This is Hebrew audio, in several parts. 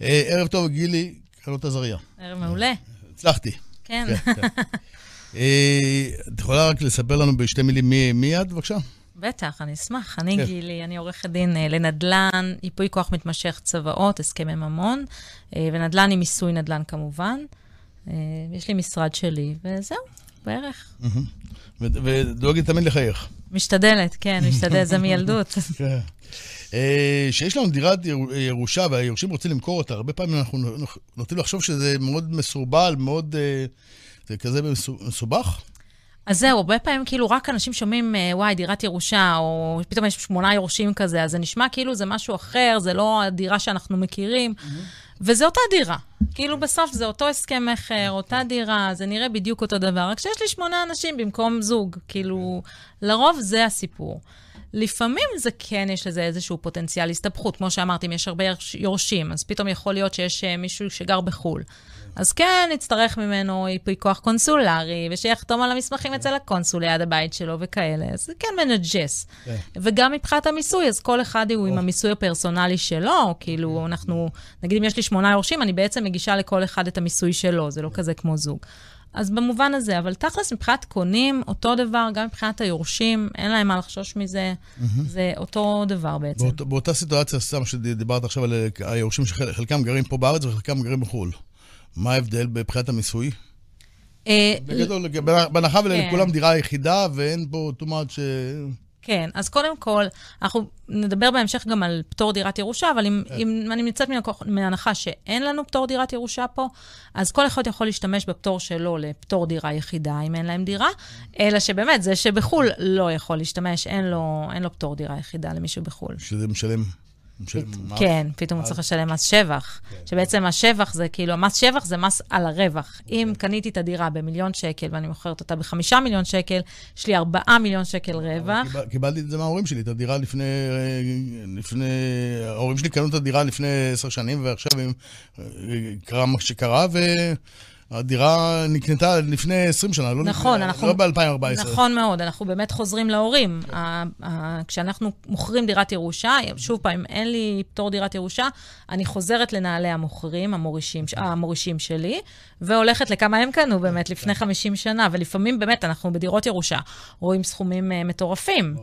ערב טוב, גילי, קרנות עזריה. ערב מעולה. הצלחתי. כן. את יכולה רק לספר לנו בשתי מילים מי את, בבקשה? בטח, אני אשמח. אני גילי, אני עורכת דין לנדל"ן, ייפוי כוח מתמשך צוואות, הסכמי ממון, ונדל"ן עם מיסוי נדל"ן כמובן. יש לי משרד שלי, וזהו, בערך. ודואגת תמיד לחייך. משתדלת, כן, משתדלת, זה מילדות. כשיש לנו דירת ירושה והיורשים רוצים למכור אותה, הרבה פעמים אנחנו נוטים לחשוב שזה מאוד מסורבל, מאוד... זה כזה מסובך? אז זהו, הרבה פעמים כאילו רק אנשים שומעים, וואי, דירת ירושה, או פתאום יש שמונה יורשים כזה, אז זה נשמע כאילו זה משהו אחר, זה לא הדירה שאנחנו מכירים, וזה אותה דירה. כאילו בסוף זה אותו הסכם מכר, אותה דירה, זה נראה בדיוק אותו דבר, רק שיש לי שמונה אנשים במקום זוג. כאילו, לרוב זה הסיפור. לפעמים זה כן, יש לזה איזשהו פוטנציאל הסתבכות. כמו שאמרתי, אם יש הרבה יורשים, אז פתאום יכול להיות שיש מישהו שגר בחו"ל. אז כן, נצטרך ממנו ייפוי כוח קונסולרי, ושיחתום על המסמכים אצל הקונסול ליד הבית שלו וכאלה. אז זה כן מנג'ז. וגם מבחינת המיסוי, אז כל אחד הוא עם המיסוי הפרסונלי שלו, כאילו, אנחנו, נגיד אם יש לי שמונה יורשים, אני בעצם מגישה לכל אחד את המיסוי שלו, זה לא כזה כמו זוג. אז במובן הזה, אבל תכלס, מבחינת קונים, אותו דבר, גם מבחינת היורשים, אין להם מה לחשוש מזה, זה אותו דבר בעצם. באותה סיטואציה, סתם שדיברת עכשיו על היורשים שחלקם גרים פה בארץ וחלקם גרים בחו"ל. מה ההבדל מבחינת המיסוי? בגדול, בהנחה ולכולם דירה יחידה ואין פה too much... כן, אז קודם כל, אנחנו נדבר בהמשך גם על פטור דירת ירושה, אבל אם, אם אני נמצאת מהנחה שאין לנו פטור דירת ירושה פה, אז כל אחד יכול להשתמש בפטור שלו לפטור דירה יחידה, אם אין להם דירה, אלא שבאמת, זה שבחו"ל לא יכול להשתמש, אין לו, אין לו פטור דירה יחידה למישהו בחו"ל. שזה משלם... כן, פתאום הוא צריך לשלם מס שבח. שבעצם השבח זה כאילו, המס שבח זה מס על הרווח. אם קניתי את הדירה במיליון שקל ואני מוכרת אותה בחמישה מיליון שקל, יש לי ארבעה מיליון שקל רווח. קיבלתי את זה מההורים שלי, את הדירה לפני... ההורים שלי קנו את הדירה לפני עשר שנים, ועכשיו קרה מה שקרה, ו... הדירה נקנתה לפני 20 שנה, לא, נכון, לפני, אנחנו, לא ב-2014. נכון מאוד, אנחנו באמת חוזרים להורים. כשאנחנו מוכרים דירת ירושה, שוב פעם, אין לי פטור דירת ירושה, אני חוזרת לנעלי המוכרים, המורישים, המורישים שלי, והולכת לכמה הם קנו באמת לפני 50 שנה, ולפעמים באמת אנחנו בדירות ירושה רואים סכומים מטורפים.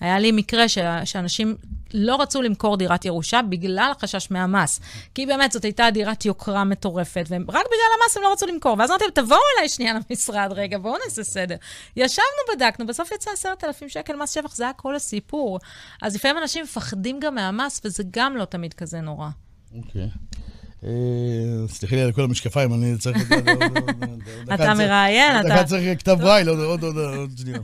היה לי מקרה ש... שאנשים לא רצו למכור דירת ירושה בגלל החשש מהמס. כי באמת זאת הייתה דירת יוקרה מטורפת, ורק בגלל המס הם לא רצו למכור. ואז אמרתי להם, תבואו אליי שנייה למשרד, רגע, בואו נעשה סדר. ישבנו, בדקנו, בסוף יצא עשרת אלפים שקל מס שבח, זה היה כל הסיפור. אז לפעמים אנשים מפחדים גם מהמס, וזה גם לא תמיד כזה נורא. אוקיי. סליחי לי על כל המשקפיים, אני צריך... אתה מראיין, אתה... דקה צריך כתב ברייל, עוד שנייה.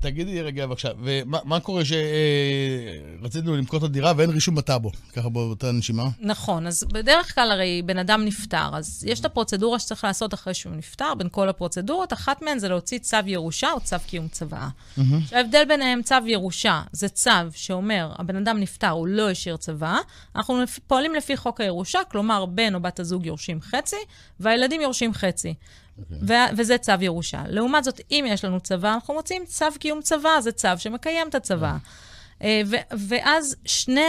תגידי רגע בבקשה, ומה קורה שרצינו למכור את הדירה ואין רישום בטאבו, ככה באותה נשימה? נכון, אז בדרך כלל הרי בן אדם נפטר, אז יש את הפרוצדורה שצריך לעשות אחרי שהוא נפטר, בין כל הפרוצדורות, אחת מהן זה להוציא צו ירושה או צו קיום צוואה. ההבדל ביניהם, צו ירושה זה צו שאומר, הבן אדם נפטר, הוא לא השאיר צוואה, אנחנו פועלים לפי חוק הירושה, כלומר, בן או בת הזוג יורשים חצי, והילדים יורשים חצי. Okay. וזה צו ירושה. לעומת זאת, אם יש לנו צבא, אנחנו מוצאים צו קיום צבא, זה צו שמקיים את הצבא. Okay. ואז שני,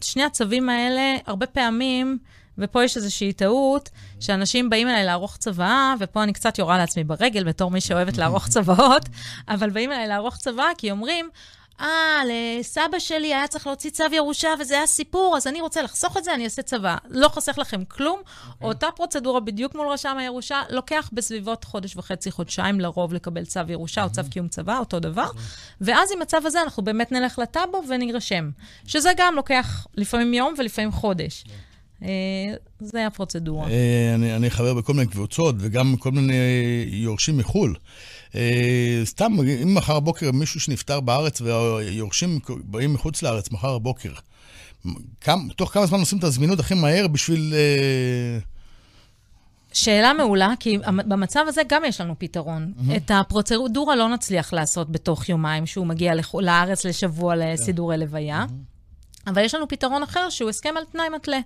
שני הצווים האלה, הרבה פעמים, ופה יש איזושהי טעות, שאנשים באים אליי לערוך צוואה, ופה אני קצת יורה לעצמי ברגל בתור מי שאוהבת לערוך צוואות, אבל באים אליי לערוך צוואה כי אומרים, אה, לסבא שלי היה צריך להוציא צו ירושה וזה היה סיפור, אז אני רוצה לחסוך את זה, אני אעשה צבא. לא חוסך לכם כלום. Okay. אוקיי. אותה פרוצדורה בדיוק מול רשם הירושה, לוקח בסביבות חודש וחצי, חודשיים לרוב לקבל צו ירושה mm-hmm. או צו קיום צבא, אותו דבר. Mm-hmm. ואז עם הצו הזה אנחנו באמת נלך לטאבו ונרשם. שזה גם לוקח לפעמים יום ולפעמים חודש. Okay. אה, זה הפרוצדורה. אה, אני, אני חבר בכל מיני קבוצות, וגם כל מיני יורשים מחו"ל. אה, סתם, אם מחר בבוקר מישהו שנפטר בארץ והיורשים באים מחוץ לארץ מחר בבוקר, כמה, תוך כמה זמן עושים את הזמינות הכי מהר בשביל... אה... שאלה מעולה, כי במצב הזה גם יש לנו פתרון. Mm-hmm. את הפרוצדורה לא נצליח לעשות בתוך יומיים, שהוא מגיע לארץ לשבוע לסידורי לוויה. Mm-hmm. אבל יש לנו פתרון אחר שהוא הסכם על תנאי מתלה.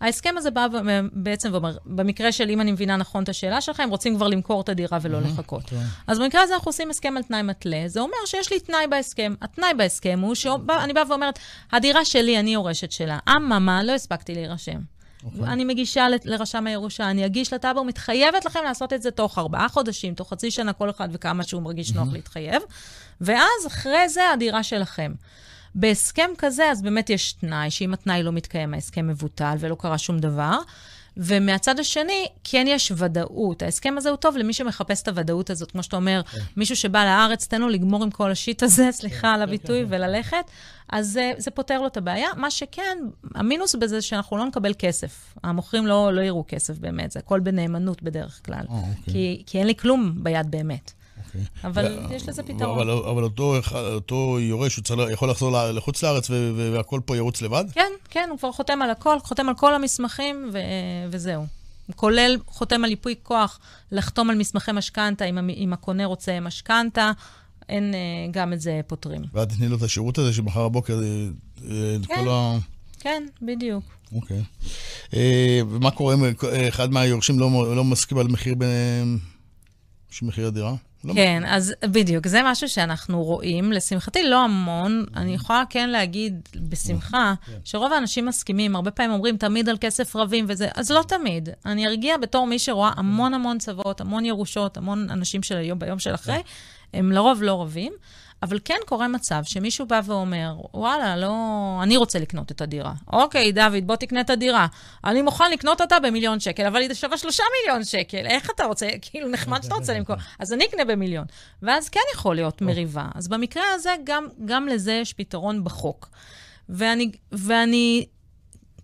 ההסכם הזה בא בעצם ואומר, במקרה של, אם אני מבינה נכון את השאלה שלך, הם רוצים כבר למכור את הדירה ולא לחכות. כן. אז במקרה הזה אנחנו עושים הסכם על תנאי מתלה. זה אומר שיש לי תנאי בהסכם. התנאי בהסכם הוא שאני באה ואומרת, הדירה שלי, אני יורשת שלה. אממה, לא הספקתי להירשם. אוקיי. אני מגישה לרשם הירושה, אני אגיש לטאבו, מתחייבת לכם לעשות את זה תוך ארבעה חודשים, תוך חצי שנה, כל אחד וכמה שהוא מרגיש נוח להתחייב, ואז אחרי זה הדירה שלכם. בהסכם כזה, אז באמת יש תנאי, שאם התנאי לא מתקיים, ההסכם מבוטל ולא קרה שום דבר. ומהצד השני, כן יש ודאות. ההסכם הזה הוא טוב למי שמחפש את הוודאות הזאת. כמו שאתה אומר, מישהו שבא לארץ, תן לו לגמור עם כל השיט הזה, סליחה על הביטוי, וללכת, אז זה, זה פותר לו את הבעיה. מה שכן, המינוס בזה שאנחנו לא נקבל כסף. המוכרים לא, לא יראו כסף באמת, זה הכל בנאמנות בדרך כלל. אה, אוקיי. כי, כי אין לי כלום ביד באמת. אוקיי. אבל יש לזה פתרון. אבל, אבל אותו, יורש, הוא צריך, יכול לחזור לחוץ לארץ והכל פה ירוץ לבד? כן, כן, הוא כבר חותם על הכל, חותם על כל המסמכים, ו- וזהו. כולל חותם על ייפוי כוח, לחתום על מסמכי משכנתה, אם, הקונה רוצה משכנתה, אין, אה, גם את זה פותרים. ואת תתני לו את השירות הזה שמחר בבוקר, אה, אה, את כן. כל ה... כן, בדיוק. אוקיי. ומה קורה אם אחד מהיורשים לא, לא מסכים על מחיר בין... של מחיר הדירה? לא כן, אז בדיוק, זה משהו שאנחנו רואים. לשמחתי, לא המון. אני יכולה כן להגיד בשמחה, שרוב האנשים מסכימים. הרבה פעמים אומרים, תמיד על כסף רבים וזה, אז לא תמיד. אני ארגיע בתור מי שרואה המון המון צוואות, המון ירושות, המון אנשים של היום ביום של אחרי, הם לרוב לא רבים. אבל כן קורה מצב שמישהו בא ואומר, וואלה, לא... אני רוצה לקנות את הדירה. אוקיי, דוד, בוא תקנה את הדירה. אני מוכן לקנות אותה במיליון שקל, אבל היא שווה שלושה מיליון שקל. איך אתה רוצה? כאילו, נחמד שאתה רוצה למכור. אז אני אקנה במיליון. ואז כן יכול להיות מריבה. אז במקרה הזה, גם, גם לזה יש פתרון בחוק. ואני, ואני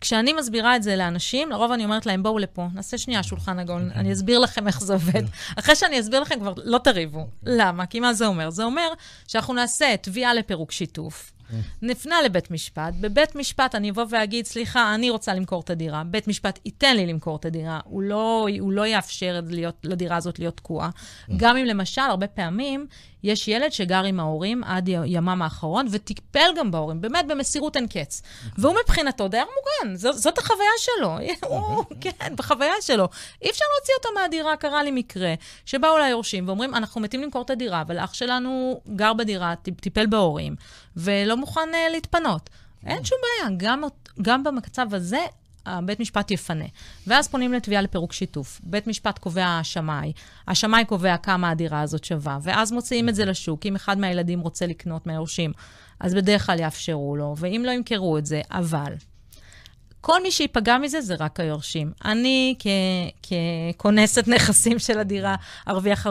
כשאני מסבירה את זה לאנשים, לרוב אני אומרת להם, בואו לפה, נעשה שנייה שולחן עגול, אני אסביר לכם איך זה עובד. אחרי שאני אסביר לכם, כבר לא תריבו. למה? כי מה זה אומר? זה אומר שאנחנו נעשה תביעה לפירוק שיתוף. נפנה לבית משפט, בבית משפט אני אבוא ואגיד, סליחה, אני רוצה למכור את הדירה, בית משפט ייתן לי למכור את הדירה, הוא לא, הוא לא יאפשר להיות, לדירה הזאת להיות תקועה. גם אם למשל, הרבה פעמים, יש ילד שגר עם ההורים עד ימם האחרון, וטיפל גם בהורים, באמת במסירות אין קץ. והוא מבחינתו דייר מוגן, זו, זאת החוויה שלו. הוא, כן, בחוויה שלו. אי אפשר להוציא אותו מהדירה, קרה לי מקרה, שבאו ליורשים ואומרים, אנחנו מתים למכור את הדירה, אבל אח שלנו גר בדירה, טיפ- טיפל בהורים, ולא מוכן uh, להתפנות. אין שום בעיה, גם, גם במצב הזה, הבית משפט יפנה. ואז פונים לתביעה לפירוק שיתוף. בית משפט קובע שמאי, השמאי קובע כמה הדירה הזאת שווה, ואז מוציאים את זה לשוק. אם אחד מהילדים רוצה לקנות מהיורשים, אז בדרך כלל יאפשרו לו, ואם לא ימכרו את זה, אבל... כל מי שייפגע מזה זה רק היורשים. אני, כ- ככונסת נכסים של הדירה, ארוויח 4%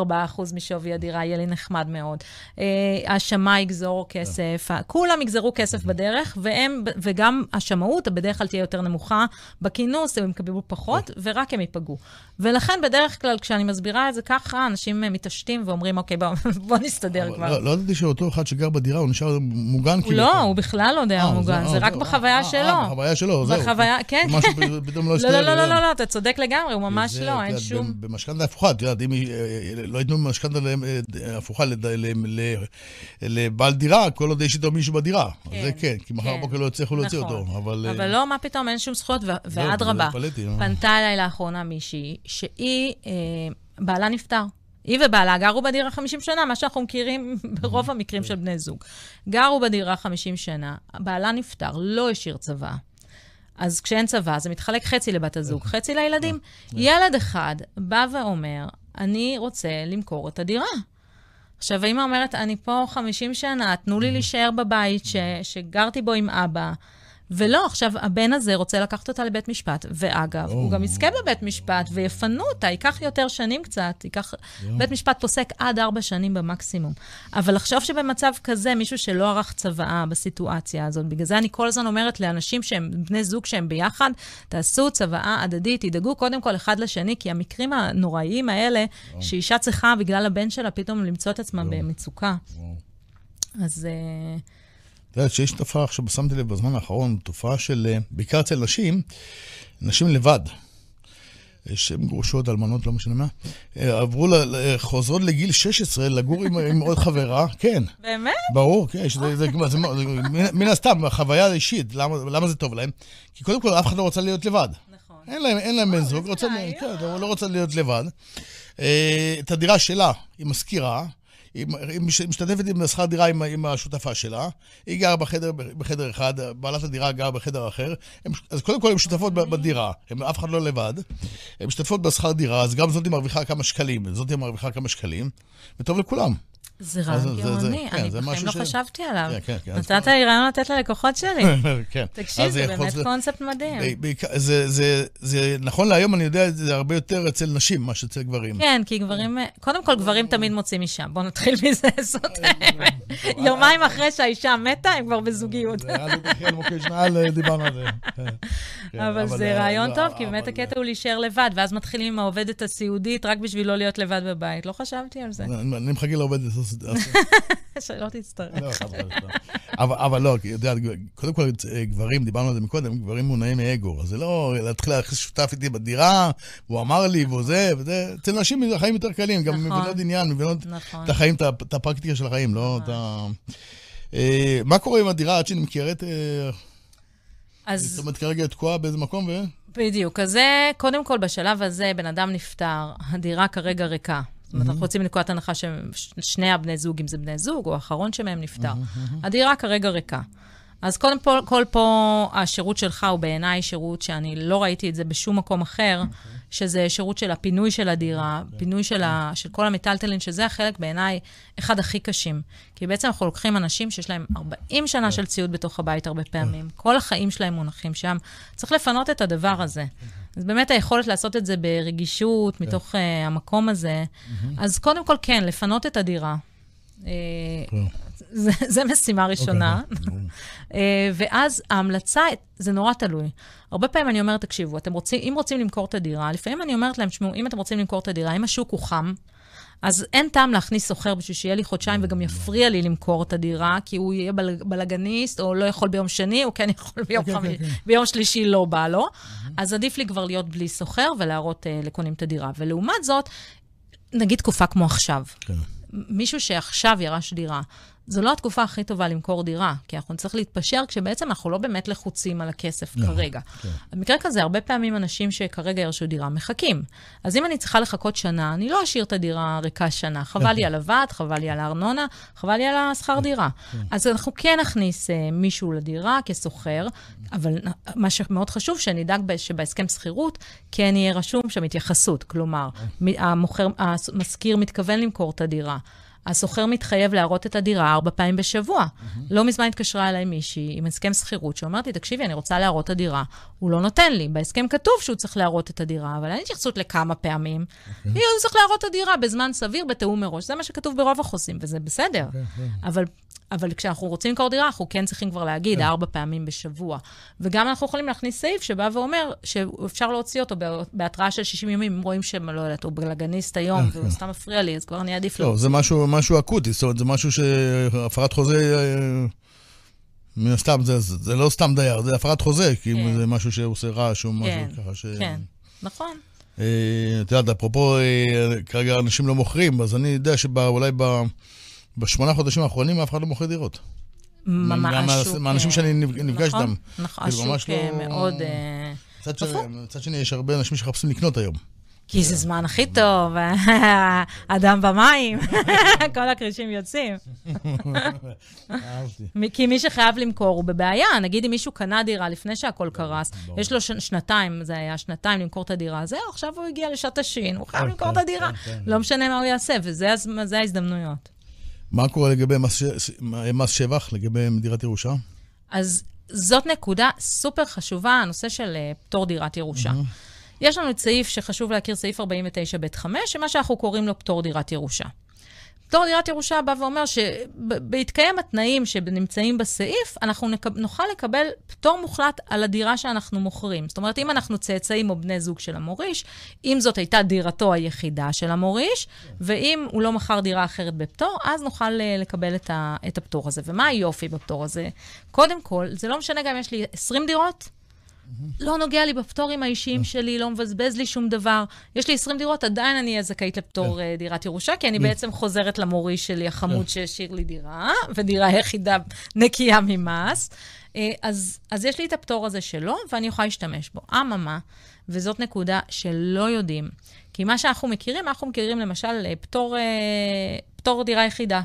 משווי הדירה, יהיה לי נחמד מאוד. אה, השמאי יגזור כסף, כולם יגזרו כסף בדרך, והם, וגם השמאות בדרך כלל תהיה יותר נמוכה בכינוס, הם יקבלו פחות, ורק הם ייפגעו. ולכן בדרך כלל, כשאני מסבירה את זה ככה, אנשים אה, מתעשתים ואומרים, אוקיי, בוא, בוא נסתדר כבר. לא, לא ידעתי שאותו אחד שגר בדירה, הוא נשאר מוגן כאילו. לא, הוא בכלל לא דייר אה, מוגן, אה, זה רק זהו. בחוויה אה, שלו. אה, בחוויה שלו, זהו. בחוויה, כן, משהו כן. פתאום לא לא, הסתדר. לא, לא, לא. לא, לא, אתה צודק לגמרי, הוא ממש לא, אין שום... במשכנתה הפוכה, את יודעת, אם אה, לא ייתנו משכנתה ל- אה, הפוכה לבעל דירה, כל עוד יש איתו מישהו בדירה. כן, זה כן, כי מחר כן. בבוקר לא יצליחו להוציא נכון. אותו. אבל... אה, אבל לא, מה פתאום, אין שום זכויות, ו- ואדרבה. אה. פנתה אליי לאחרונה מישהי, שהיא, אה, בעלה נפטר. היא ובעלה גרו בדירה 50 שנה, מה שאנחנו מכירים ברוב המקרים של בני זוג. גרו בדירה 50 שנה, בעלה נפטר, לא השאיר צבא. אז כשאין צבא, זה מתחלק חצי לבת הזוג, חצי לילדים. ילד אחד בא ואומר, אני רוצה למכור את הדירה. עכשיו, האמא אומרת, אני פה 50 שנה, תנו לי להישאר בבית ש, שגרתי בו עם אבא. ולא, עכשיו, הבן הזה רוצה לקחת אותה לבית משפט, ואגב, הוא גם יזכה בבית משפט, ויפנו אותה, ייקח יותר שנים קצת, ייקח... בית משפט פוסק עד ארבע שנים במקסימום. אבל לחשוב שבמצב כזה, מישהו שלא ערך צוואה בסיטואציה הזאת, בגלל זה אני כל הזמן אומרת לאנשים שהם בני זוג שהם ביחד, תעשו צוואה הדדית, תדאגו קודם כל אחד לשני, כי המקרים הנוראיים האלה, שאישה צריכה בגלל הבן שלה פתאום למצוא את עצמה במצוקה. וואו. אז... אה, את יודעת שיש תופעה, עכשיו שמתי לב בזמן האחרון, תופעה של, אה, בעיקר אצל נשים, נשים לבד. שהן גרושות, אלמנות, לא משנה מה, אה, עברו, חוזרות לגיל 16 לגור עם, עם עוד חברה, כן. באמת? ברור, כן, שזה, זה, זה, זה, זה, מן- מן הסתם, החוויה האישית, למה, למה זה טוב להם? כי קודם כל, אף אחד לא רוצה להיות לבד. נכון. אין להם, אין להם בן זוג, איזה רוצה. כן, לא רוצה להיות לבד. אה, את הדירה שלה, היא משכירה, היא היא מש- משתתפת עם שכר דירה עם, עם השותפה שלה, היא גרה בחדר, בחדר אחד, בעלת הדירה גרה בחדר אחר, הם, אז קודם כל הן שותפות בדירה, הם, אף אחד לא לבד, הן משתתפות בשכר דירה, אז גם זאתי מרוויחה כמה שקלים, זאתי מרוויחה כמה שקלים, וטוב לכולם. זה אז רעיון זה- זה- גאוני, כן, אני זה בחיים לא ש- חשבתי עליו. כן, כן, כן, נתת לי רעיון לתת ללקוחות שלי. כן. תקשיב, זה באמת קונספט מדהים. ב- בעיקר- זה, זה, זה, נכון להיום, אני יודע, זה הרבה יותר אצל נשים, מה שאצל גברים. כן, כי גברים, קודם כל גברים תמיד מוצאים אישה. בואו נתחיל מזה, זאת האמת. יומיים אחרי שהאישה מתה, הם כבר בזוגיות. זה זה. כן, אבל זה אה, רעיון לא, טוב, כי באמת הקטע הוא להישאר לבד, ואז מתחילים עם העובדת הסיעודית רק בשביל לא להיות לבד בבית. לא חשבתי על זה. אני אני מחכה לעובדת. שלא תצטרך. לא. אבל לא, כי, יודע, קודם כל, גברים, דיברנו על זה מקודם, גברים מונעים מאגו. אז זה לא להתחיל להכניס שותף איתי בדירה, והוא אמר לי, והוא זה, וזה, אצל נשים החיים יותר קלים, גם נכון. מבינות עניין, מבינות נכון. את החיים, את הפרקטיקה של החיים, לא את ה... אה, מה קורה עם הדירה עד שנמכרת? אה, זאת אז אומרת, כרגע תקועה באיזה מקום, ו... בדיוק. אז זה, קודם כל, בשלב הזה, בן אדם נפטר, הדירה כרגע ריקה. זאת אומרת, אנחנו רוצים מנקודת הנחה ששני הבני זוג, אם זה בני זוג, או האחרון שמהם נפטר. הדירה כרגע ריקה. אז קודם כל, כל פה השירות שלך הוא בעיניי שירות שאני לא ראיתי את זה בשום מקום אחר, שזה שירות של הפינוי של הדירה, פינוי של, ה, של כל המיטלטלין, שזה החלק בעיניי אחד הכי קשים. כי בעצם אנחנו לוקחים אנשים שיש להם 40 שנה של ציוד בתוך הבית הרבה פעמים, כל החיים שלהם מונחים שם. צריך לפנות את הדבר הזה. אז באמת היכולת לעשות את זה ברגישות, מתוך uh, המקום הזה. אז קודם כל, כן, לפנות את הדירה. אה, זה, זה משימה ראשונה. אה, ואז ההמלצה, זה נורא תלוי. הרבה פעמים אני אומרת, תקשיבו, אתם רוצים, אם רוצים למכור את הדירה, לפעמים אני אומרת להם, תשמעו, אם אתם רוצים למכור את הדירה, אם השוק הוא חם, אז אין טעם להכניס סוחר בשביל שיהיה לי חודשיים וגם יפריע לי למכור את הדירה, כי הוא יהיה בל, בלאגניסט, או לא יכול ביום שני, או כן יכול ביום, כן, חמי, כן, כן. ביום שלישי לא בא לו. אז עדיף לי כבר להיות בלי סוחר ולהראות uh, לקונים את הדירה. ולעומת זאת, נגיד תקופה כמו עכשיו, כן. מישהו שעכשיו ירש דירה, זו לא התקופה הכי טובה למכור דירה, כי אנחנו נצטרך להתפשר כשבעצם אנחנו לא באמת לחוצים על הכסף נכון, כרגע. כן. במקרה כזה, הרבה פעמים אנשים שכרגע ירשו דירה מחכים. אז אם אני צריכה לחכות שנה, אני לא אשאיר את הדירה ריקה שנה. חבל לי על הוועד, חבל לי על הארנונה, חבל לי על השכר דירה. אז אנחנו כן נכניס uh, מישהו לדירה כסוחר, אבל מה שמאוד חשוב, שנדאג ב- שבהסכם שכירות כן יהיה רשום שם התייחסות. כלומר, מ- המוכר, המשכיר מתכוון למכור את הדירה. הסוחר מתחייב להראות את הדירה ארבע פעמים בשבוע. לא מזמן התקשרה אליי מישהי עם הסכם שכירות, שאומרת לי, תקשיבי, אני רוצה להראות את הדירה. הוא לא נותן לי. בהסכם כתוב שהוא צריך להראות את הדירה, אבל אין התייחסות לכמה פעמים. הוא צריך להראות את הדירה בזמן סביר, בתיאום מראש. זה מה שכתוב ברוב החוזים, וזה בסדר. אבל... אבל כשאנחנו רוצים למכור דירה, אנחנו כן צריכים כבר להגיד ארבע פעמים בשבוע. וגם אנחנו יכולים להכניס סעיף שבא ואומר שאפשר להוציא אותו בהתראה של 60 ימים, אם רואים שהם, לא יודעת, הוא בלגניסט היום, והוא סתם מפריע לי, אז כבר אני עדיף לא, להוציא. זה משהו, משהו אקוטי, זאת אומרת, זה משהו שהפרת חוזה, אה, מן הסתם, זה, זה, זה לא סתם דייר, זה הפרת חוזה, כי כן. זה משהו שעושה רעש או משהו כן, ככה ש... כן, נכון. אה, את יודעת, אפרופו, אה, כרגע אנשים לא מוכרים, אז אני יודע שאולי ב... בשמונה חודשים האחרונים אף אחד לא מוכר דירות. ממש השוק... מהאנשים אה, שאני נפ- נפגש נכון, איתם. נכון, ממש השוק לא- אה, מאוד... אה, מצד שני, יש הרבה אנשים שמחפשים לקנות היום. כי זה זמן הכי טוב, אדם במים, כל הכרישים יוצאים. כי מי שחייב למכור הוא בבעיה. נגיד אם מישהו קנה דירה לפני שהכל קרס, יש לו שנתיים, זה היה שנתיים למכור את הדירה, זהו, עכשיו הוא הגיע לשעת השין, הוא חייב כן, למכור את כן, הדירה. כן. לא משנה מה הוא יעשה, וזה הז- זה ההזדמנויות. מה קורה לגבי מס ש- מס שבח, לגבי דירת ירושה? אז זאת נקודה סופר חשובה, הנושא של אה, פטור דירת ירושה. יש לנו את סעיף שחשוב להכיר, סעיף 49ב5, שמה שאנחנו קוראים לו פטור דירת ירושה. פטור דירת ירושה בא ואומר שבהתקיים התנאים שנמצאים בסעיף, אנחנו נק... נוכל לקבל פטור מוחלט על הדירה שאנחנו מוכרים. זאת אומרת, אם אנחנו צאצאים או בני זוג של המוריש, אם זאת הייתה דירתו היחידה של המוריש, ואם הוא לא מכר דירה אחרת בפטור, אז נוכל אה, לקבל את, ה... את הפטור הזה. ומה היופי בפטור הזה? קודם כל, זה לא משנה גם אם יש לי 20 דירות, לא נוגע לי בפטורים האישיים שלי, לא מבזבז לי שום דבר. יש לי 20 דירות, עדיין אני אהיה זכאית לפטור אה, דירת ירושה, כי אני בעצם חוזרת למורי שלי, החמוד שהשאיר לי דירה, ודירה יחידה נקייה ממס. אה, אז, אז יש לי את הפטור הזה שלו, ואני יכולה להשתמש בו. אממה, וזאת נקודה שלא יודעים, כי מה שאנחנו מכירים, אנחנו מכירים למשל אה, פטור, פטור דירה יחידה.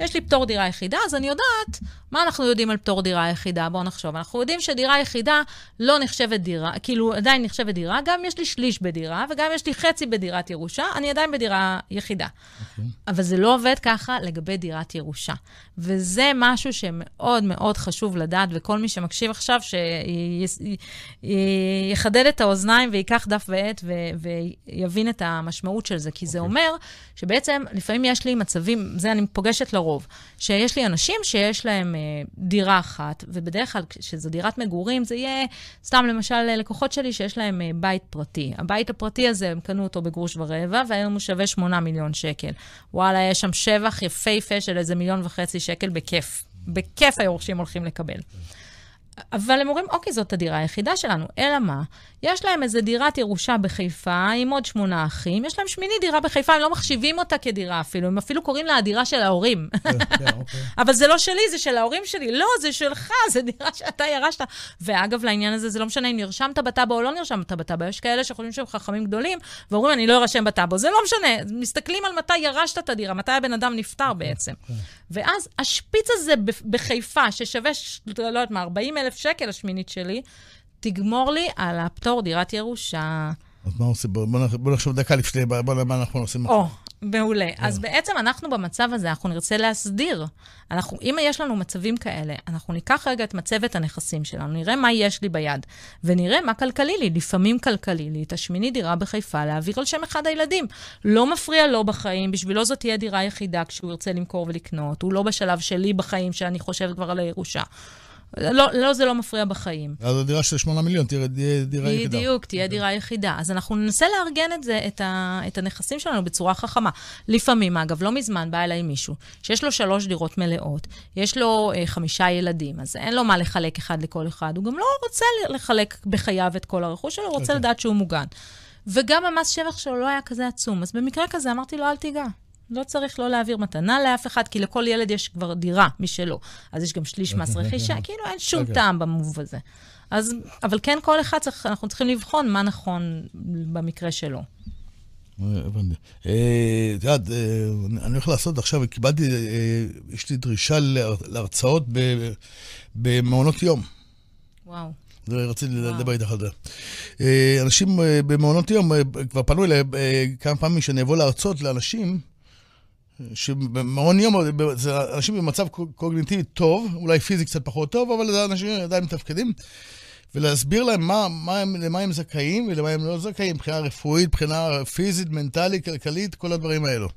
יש לי פטור דירה יחידה, אז אני יודעת מה אנחנו יודעים על פטור דירה יחידה. בואו נחשוב. אנחנו יודעים שדירה יחידה לא נחשבת דירה, כאילו עדיין נחשבת דירה, גם יש לי שליש בדירה וגם יש לי חצי בדירת ירושה, אני עדיין בדירה יחידה. Okay. אוקיי. אבל זה לא עובד ככה לגבי דירת ירושה. וזה משהו שמאוד מאוד חשוב לדעת, וכל מי שמקשיב עכשיו, שיחדד את האוזניים וייקח דף ועט ויבין את המשמעות של זה. כי okay. זה אוקיי. אומר שבעצם לפעמים יש לי מצבים, זה אני פוגשת לרוב, שיש לי אנשים שיש להם דירה אחת, ובדרך כלל כשזו דירת מגורים, זה יהיה, סתם למשל, לקוחות שלי שיש להם אה, בית פרטי. הבית הפרטי הזה, הם קנו אותו בגרוש ורבע, והיום הוא שווה 8 מיליון שקל. וואלה, יש שם שבח יפהפה של איזה מיליון וחצי שקל בכיף. בכיף היורשים הולכים לקבל. אבל הם אומרים, אוקיי, זאת הדירה היחידה שלנו. אלא מה? יש להם איזו דירת ירושה בחיפה עם עוד שמונה אחים, יש להם שמיני דירה בחיפה, הם לא מחשיבים אותה כדירה אפילו, הם אפילו קוראים לה הדירה של ההורים. כן, כן, אוקיי. אבל זה לא שלי, זה של ההורים שלי. לא, זה שלך, זה דירה שאתה ירשת. ואגב, לעניין הזה, זה לא משנה אם נרשמת בטאבו או לא נרשמת בטאבו. יש כאלה שחושבים שהם חכמים גדולים, ואומרים, אני לא ארשם בטאבו. זה לא משנה, מסתכלים על מתי ירשת את הדירה, מתי הבן אדם נפטר אוקיי, בעצם. ואז השפיץ הזה בחיפה, ששווה, לא יודעת מה, 40 אלף שקל, השמינית שלי, תגמור לי על הפטור דירת ירושה. אז מה עושים? בוא, בוא נחשוב דקה לפני, בוא מה אנחנו עושים. או, מעולה. Yeah. אז בעצם אנחנו במצב הזה, אנחנו נרצה להסדיר. אנחנו, אם יש לנו מצבים כאלה, אנחנו ניקח רגע את מצבת הנכסים שלנו, נראה מה יש לי ביד, ונראה מה כלכלי לי. לפעמים כלכלי לי את השמיני דירה בחיפה להעביר על שם אחד הילדים. לא מפריע לו בחיים, בשבילו זאת תהיה דירה יחידה כשהוא ירצה למכור ולקנות. הוא לא בשלב שלי בחיים, שאני חושבת כבר על הירושה. לא, לא, זה לא מפריע בחיים. אז הדירה של 8 מיליון תהיה דירה יחידה. בדיוק, תהיה okay. דירה יחידה. אז אנחנו ננסה לארגן את זה, את, ה, את הנכסים שלנו בצורה חכמה. לפעמים, אגב, לא מזמן בא אליי מישהו שיש לו שלוש דירות מלאות, יש לו אה, חמישה ילדים, אז אין לו מה לחלק אחד לכל אחד. הוא גם לא רוצה לחלק בחייו את כל הרכוש שלו, הוא רוצה okay. אוקיי. לדעת שהוא מוגן. וגם המס שבח שלו לא היה כזה עצום. אז במקרה כזה אמרתי לו, אל תיגע. לא צריך לא להעביר מתנה לאף אחד, כי לכל ילד יש כבר דירה משלו. אז יש גם שליש מס רכישה, כאילו אין שום okay. אוקיי. טעם במוב הזה. אז, אבל כן, כל אחד צריך, אנחנו צריכים לבחון מה נכון במקרה שלו. הבנתי. אה, את יודעת, אה, אני הולך לעשות עכשיו, קיבלתי, אה, יש לי דרישה להרצאות במעונות יום. וואו. רציתי לדבר איתך על זה. אנשים במעונות יום כבר פנו אליי כמה פעמים שאני אבוא להרצות לאנשים שבמעון יום זה אנשים במצב קוגניטיבי טוב, אולי פיזי קצת פחות טוב, אבל זה אנשים עדיין מתפקדים. ולהסביר להם מה, מה הם, למה הם זכאים ולמה הם לא זכאים, מבחינה רפואית, מבחינה פיזית, מנטלית, כלכלית, כל הדברים האלו.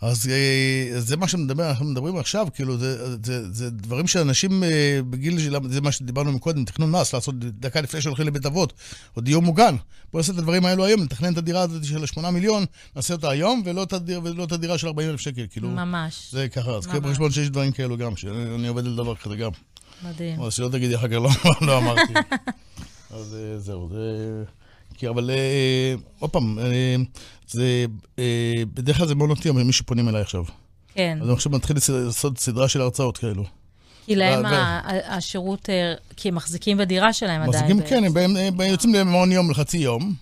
אז אה, זה מה שמדבר, אנחנו מדברים עכשיו, כאילו, זה, זה, זה דברים שאנשים אה, בגיל זה מה שדיברנו מקודם, תכנון מס, לעשות דקה לפני שהולכים לבית אבות, או דיור מוגן. בואו נעשה את הדברים האלו היום, נתכנן את הדירה הזאת של 8 מיליון, נעשה אותה היום, ולא את, הדיר, ולא את הדירה של 40 אלף שקל, כאילו. ממש. זה ככה, אז קחי בחשבון שיש דברים כאלו גם, שאני עובד על דבר כזה גם. מדהים. אז שלא תגידי אחר כך, לא, לא אמרתי. אז אה, זהו, זה... כי אבל עוד פעם, זה, אה, בדרך כלל זה מאוד נוטי, מי שפונים אליי עכשיו. כן. אז אני עכשיו מתחיל לעשות סדרה של הרצאות כאלו. כי להם השירות, אה, כי הם מחזיקים בדירה שלהם עדיין. מחזיקים, כן, הם יוצאים למעון יום לחצי יום.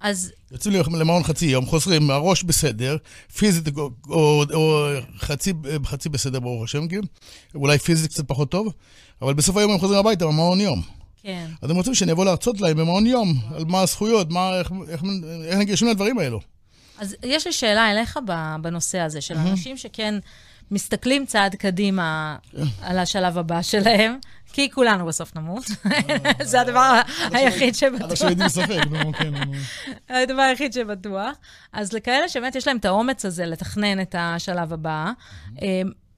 אז... יוצאים למעון חצי יום, חוזרים, הראש בסדר, פיזית או, או, או חצי, חצי בסדר ברוך השם, כאילו, אולי פיזית קצת פחות טוב, אבל בסוף היום הם חוזרים הביתה במעון יום. כן. אז הם רוצים שאני אבוא להרצות להם במעון יום, על מה הזכויות, מה, איך, איך, איך ניגשים לדברים האלו. אז יש לי שאלה אליך בנושא הזה, של אנשים שכן מסתכלים צעד קדימה על השלב הבא שלהם, כי כולנו בסוף נמות. זה הדבר היחיד שבטוח. עד יודעים ספק, נו, כן. הדבר היחיד שבטוח. אז לכאלה שבאמת יש להם את האומץ הזה לתכנן את השלב הבא,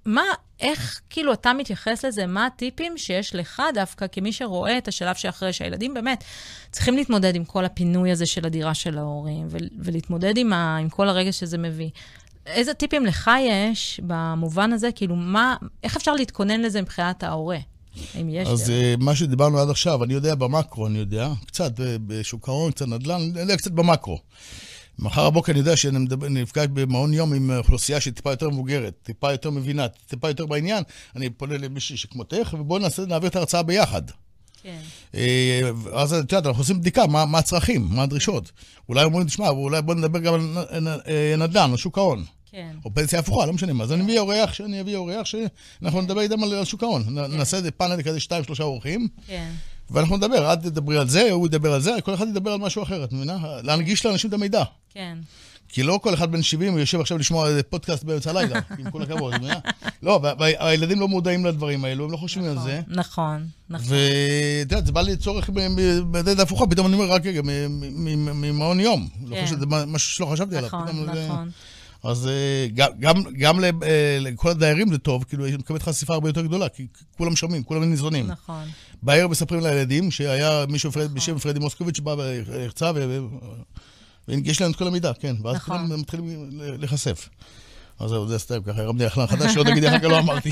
מה, איך כאילו אתה מתייחס לזה? מה הטיפים שיש לך דווקא כמי שרואה את השלב שאחרי, שהילדים באמת צריכים להתמודד עם כל הפינוי הזה של הדירה של ההורים, ולהתמודד עם, ה- עם כל הרגע שזה מביא. איזה טיפים לך יש במובן הזה? כאילו, מה, איך אפשר להתכונן לזה מבחינת ההורה? אם יש אז דרך. אה, מה שדיברנו עד עכשיו, אני יודע במקרו, אני יודע, קצת אה, בשוק ההון, קצת נדל"ן, אני יודע קצת במקרו. מחר הבוקר אני יודע שאני נפגש במעון יום עם אוכלוסייה שהיא טיפה יותר מבוגרת, טיפה יותר מבינה, טיפה יותר בעניין, אני פונה למישהי שכמותך, ובואו נעביר את ההרצאה ביחד. כן. אה, אז את יודעת, אנחנו עושים בדיקה, מה, מה הצרכים, מה הדרישות. אולי אומרים, תשמע, אולי בוא נדבר גם על נ- אה, נדל"ן, על שוק ההון. כן. או פנסיה הפוכה, לא משנה מה. אז אני מביא אורח, שאני אביא אורח, שאנחנו נדבר איתם על על שוק ההון. נ- נעשה איזה פאנל כזה, שתיים, שלושה אורחים, כן. ואנחנו נדבר, את תדברי על זה, הוא ידבר על זה, כל אחד ידבר על משהו אחר, את מבינה? להנגיש לאנשים את המידע. כן. כי לא כל אחד בן 70 יושב עכשיו לשמוע איזה פודקאסט באמצע הלילה, עם כל הכבוד, את מבינה? לא, וה- והילדים לא מודעים לדברים האלו, הם לא חושבים על זה. נכון, נכון. ואת יודעת, זה בא לי צורך בדלת הפוכה, פתאום אני אומר, רק רגע, ממעון יום. לא כן. שזה משהו שלא חשבתי עליו. נכון, זה- נכון. אז אה, גם- גם- גם אה, לכל הדיירים זה טוב, כאילו, היא מקבלת חשיפה הרבה יותר גדולה, כי כולם שומעים, כולם ניזונים. נכון. בערב מספרים לילדים שהיה מישהו פרד- בשם פרדי מוסקוביץ' שבא והרצה, והנגיש להם את כל המידע, כן, ואז נכון. כולם מתחילים להיחשף. אז זהו, זה סתם ככה, הרמתי לך חדש, שלא תגידי אחר כך לא אמרתי.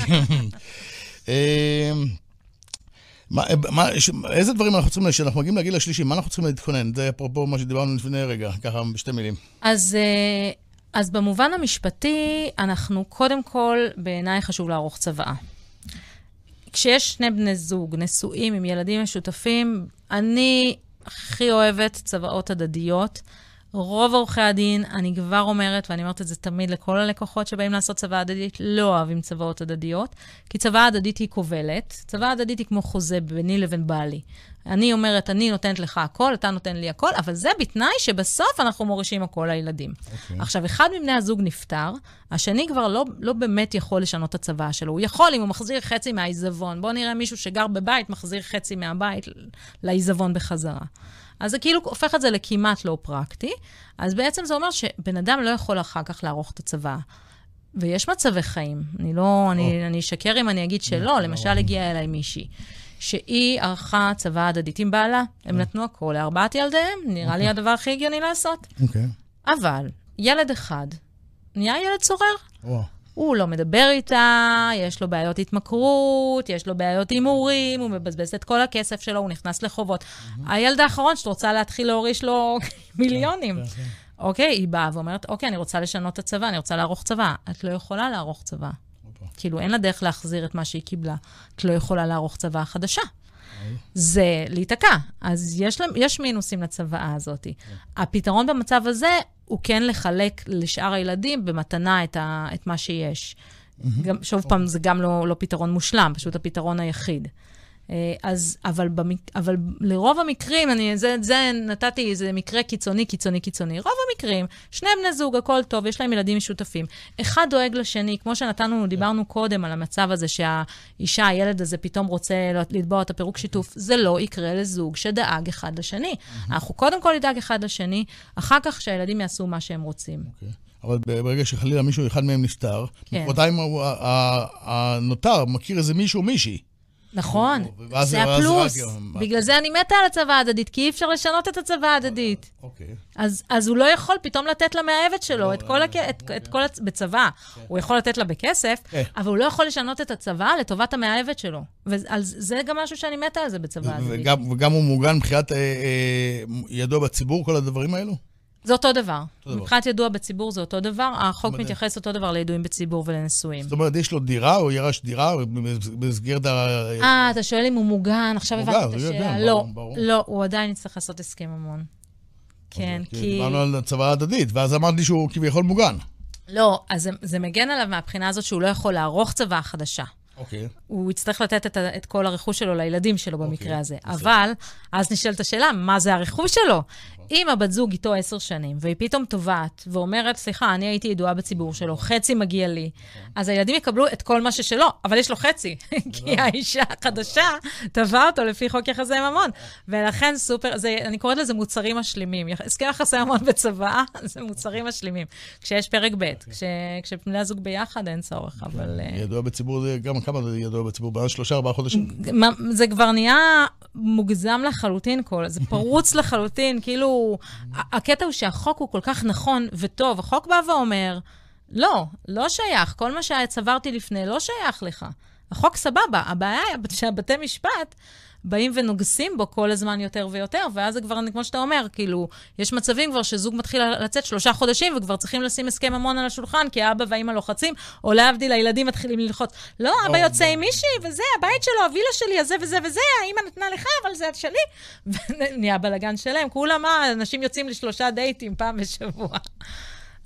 אה, מה, מה, איזה דברים אנחנו צריכים, כשאנחנו מגיעים לגיל השלישי, מה אנחנו צריכים להתכונן? זה אפרופו מה שדיברנו לפני רגע, ככה בשתי מילים. אז, אה, אז במובן המשפטי, אנחנו קודם כל, בעיניי חשוב לערוך צוואה. כשיש שני בני זוג נשואים עם ילדים משותפים, אני הכי אוהבת צוואות הדדיות. רוב עורכי הדין, אני כבר אומרת, ואני אומרת את זה תמיד לכל הלקוחות שבאים לעשות צוואה הדדית, לא אוהבים צוואות הדדיות, כי צוואה הדדית היא כובלת. צוואה הדדית היא כמו חוזה ביני לבין בעלי. אני אומרת, אני נותנת לך הכל, אתה נותן לי הכל, אבל זה בתנאי שבסוף אנחנו מורישים הכל לילדים. אוקיי. עכשיו, אחד מבני הזוג נפטר, השני כבר לא, לא באמת יכול לשנות את הצוואה שלו. הוא יכול אם הוא מחזיר חצי מהעיזבון. בואו נראה מישהו שגר בבית, מחזיר חצי מהבית לעיזבון בחזרה. אז זה כאילו הופך את זה לכמעט לא פרקטי. אז בעצם זה אומר שבן אדם לא יכול אחר כך לערוך את הצוואה. ויש מצבי חיים. אני לא, אני, אני אשקר אם אני אגיד שלא. למשל, הגיעה אליי מישהי, שהיא ערכה צוואה הדדית עם בעלה. הם נתנו הכל לארבעת ילדיהם, נראה לי הדבר הכי הגיוני לעשות. אוקיי. אבל ילד אחד נהיה ילד צורר. וואו. הוא לא מדבר איתה, יש לו בעיות התמכרות, יש לו בעיות הימורים, הוא מבזבז את כל הכסף שלו, הוא נכנס לחובות. הילד האחרון שאת רוצה להתחיל להוריש לו מיליונים. אוקיי, היא באה ואומרת, אוקיי, אני רוצה לשנות את הצבא, אני רוצה לערוך צבא. את לא יכולה לערוך צבא. כאילו, אין לה דרך להחזיר את מה שהיא קיבלה. את לא יכולה לערוך צבא חדשה. זה להיתקע. אז יש, יש מינוסים לצוואה הזאת. הפתרון במצב הזה הוא כן לחלק לשאר הילדים במתנה את, ה, את מה שיש. גם, שוב פעם, זה גם לא, לא פתרון מושלם, פשוט הפתרון היחיד. אה, אז, אבל, במק, אבל לרוב המקרים, אני, זה, זה נתתי איזה מקרה קיצוני, קיצוני, קיצוני. רוב המקרים, שני בני זוג, הכל טוב, יש להם ילדים משותפים. אחד דואג לשני, כמו שנתנו, דיברנו קודם על המצב הזה שהאישה, הילד הזה פתאום רוצה לתבוע את הפירוק שיתוף. זה לא יקרה לזוג שדאג אחד לשני. אנחנו קודם כל נדאג אחד לשני, אחר כך שהילדים יעשו מה שהם רוצים. אוקיי. אבל ברגע שחלילה מישהו, אחד מהם נפטר, כן. מחרתיים הנותר מכיר איזה מישהו או מישהי. נכון, זה הפלוס. בגלל זה אני מתה על הצבא ההדדית, כי אי אפשר לשנות את הצבא ההדדית. אוקיי. אז, הוא לא יכול פתאום לתת למאהבת שלו את כל, הכ... את, כל הצ... בצבא. הוא יכול לתת לה בכסף, כן. אבל הוא לא יכול לשנות את הצבא לטובת המאהבת שלו. וזה גם משהו שאני מתה על זה בצבא ההדדית. וגם, הוא מוגן מבחינת אה, אה, ידוע בציבור, כל הדברים האלו? זה אותו דבר. אותו דבר. מבחינת ידוע בציבור זה אותו דבר, החוק מדהים. מתייחס אותו דבר לידועים בציבור ולנשואים. זאת אומרת, יש לו דירה, הוא ירש דירה במסגרת ה... אה, אתה שואל אם הוא מוגן, עכשיו הבנתי את השאלה. לא, ברור. לא, הוא עדיין יצטרך לעשות הסכם ממון. כן, כי... כי... דיברנו על הצבא ההדדית, ואז אמרת לי שהוא כביכול מוגן. לא, אז זה, זה מגן עליו מהבחינה הזאת שהוא לא יכול לערוך צבא חדשה. אוקיי. הוא יצטרך לתת את, את כל הרכוש שלו לילדים שלו במקרה אוקיי, הזה. בסדר. אבל, אז נשאלת השאלה, מה זה הרכוש שלו? אם הבת זוג איתו עשר שנים, והיא פתאום תובעת ואומרת, סליחה, אני הייתי ידועה בציבור שלו, חצי מגיע לי, אז הילדים יקבלו את כל מה ששלו, אבל יש לו חצי, כי האישה החדשה תבעה אותו לפי חוק יחסי ממון. ולכן סופר, זה, אני קוראת לזה מוצרים משלימים. הסכם יחסי ממון בצוואה זה מוצרים משלימים. כשיש פרק ב', כש, כשבני הזוג ביחד אין צורך, אבל... אה, ידוע בציבור זה, גם כמה זה ידוע בציבור? בעוד שלושה, ארבעה חודשים? זה כבר נהיה מוגזם לחלוטין, כל, זה פרוץ לחלוטין, כאילו, הקטע הוא שהחוק הוא כל כך נכון וטוב. החוק בא ואומר, לא, לא שייך, כל מה שצברתי לפני לא שייך לך. החוק סבבה, הבעיה היא שהבתי משפט באים ונוגסים בו כל הזמן יותר ויותר, ואז זה כבר, כמו שאתה אומר, כאילו, יש מצבים כבר שזוג מתחיל לצאת שלושה חודשים, וכבר צריכים לשים הסכם ממון על השולחן, כי האבא והאימא לוחצים, או להבדיל, הילדים מתחילים ללחוץ. לא, אבא יוצא עם מישהי, וזה, הבית שלו, הווילה שלי, הזה וזה וזה, האמא נתנה לך, אבל זה שלי. ונהיה בלאגן שלם. כולם, מה, אנשים יוצאים לשלושה דייטים פעם בשבוע.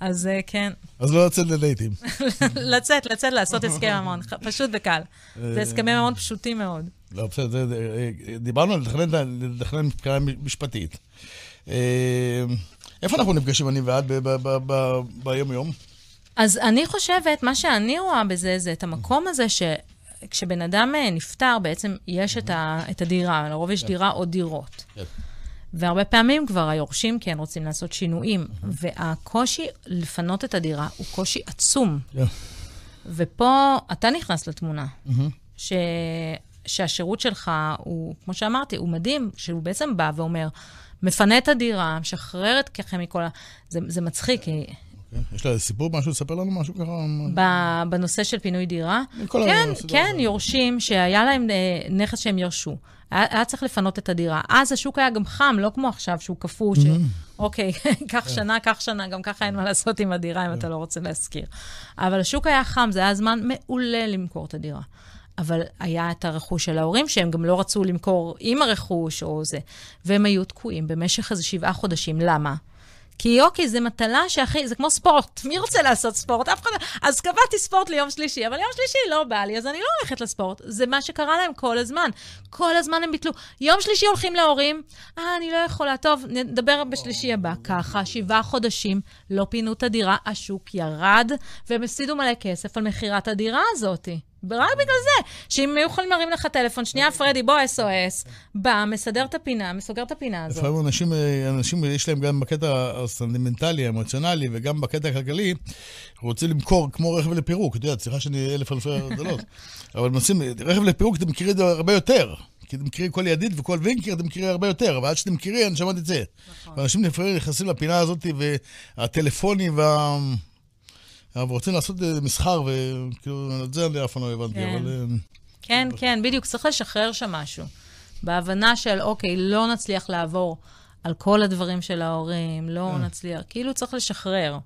אז כן. אז לא לצאת לדייטים. לצאת, לצאת, לעשות הסכם ממון, פשוט וקל. זה הסכמי ממון פשוטים מאוד. לא, בסדר, דיברנו על לתכנן מבחינה משפטית. איפה אנחנו נפגשים, אני ואת, ביום-יום? אז אני חושבת, מה שאני רואה בזה, זה את המקום הזה ש... כשבן אדם נפטר, בעצם יש את, ה, את הדירה, לרוב יש דירה או דירות. והרבה פעמים כבר היורשים כן רוצים לעשות שינויים, והקושי לפנות את הדירה הוא קושי עצום. ופה אתה נכנס לתמונה, ש... שהשירות שלך הוא, כמו שאמרתי, הוא מדהים, שהוא בעצם בא ואומר, מפנה את הדירה, משחרר את ככם מכל ה... זה, זה מצחיק, כי... אוקיי. יש לה סיפור, משהו, לספר לנו משהו ככה? בנושא של פינוי דירה? כן, כן, יורשים שהיה להם אה, נכס שהם ירשו. היה, היה צריך לפנות את הדירה. אז השוק היה גם חם, לא כמו עכשיו, שהוא קפוא, שאוקיי, קח שנה, קח שנה, גם ככה אין מה לעשות עם הדירה אם אתה לא רוצה להשכיר. אבל השוק היה חם, זה היה זמן מעולה למכור את הדירה. אבל היה את הרכוש של ההורים, שהם גם לא רצו למכור עם הרכוש או זה, והם היו תקועים במשך איזה שבעה חודשים. למה? כי אוקיי, זו מטלה שהכי, זה כמו ספורט. מי רוצה לעשות ספורט? אף אחד. אז קבעתי ספורט ליום שלישי, אבל יום שלישי לא בא לי, אז אני לא הולכת לספורט. זה מה שקרה להם כל הזמן. כל הזמן הם ביטלו. יום שלישי הולכים להורים, אה, אני לא יכולה, טוב, נדבר בשלישי הבא. ככה, שבעה חודשים, לא פינו את הדירה, השוק ירד, והם הפסידו מלא כסף על מכירת הדירה הזאתי. רק בגלל זה, שאם היו יכולים להרים לך טלפון, שנייה, פרדי, בוא SOS, בא, מסדר את הפינה, מסוגר את הפינה הזאת. לפעמים אנשים, אנשים, יש להם גם בקטע הסנטימנטלי, האמוציונלי, וגם בקטע הכלכלי, רוצים למכור כמו רכב לפירוק. אתה יודע, סליחה שאני אלף אלפי דולות, אבל מנסים, רכב לפירוק, אתם מכירים את זה הרבה יותר. כי אתם מכירים כל ידיד וכל וינקר, אתם מכירים הרבה יותר, אבל עד שאתם מכירים, אני שמעתי את זה. נכון. ואנשים לפעמים נכנסים לפינה הזאת, והטלפונים וה... אבל רוצים לעשות אה, מסחר, וכאילו, את זה אני אף פעם לא הבנתי, כן. אבל... אה, כן, כן, בדיוק, צריך לשחרר שם משהו. בהבנה של, אוקיי, לא נצליח לעבור על כל הדברים של ההורים, לא כן. נצליח, כאילו צריך לשחרר.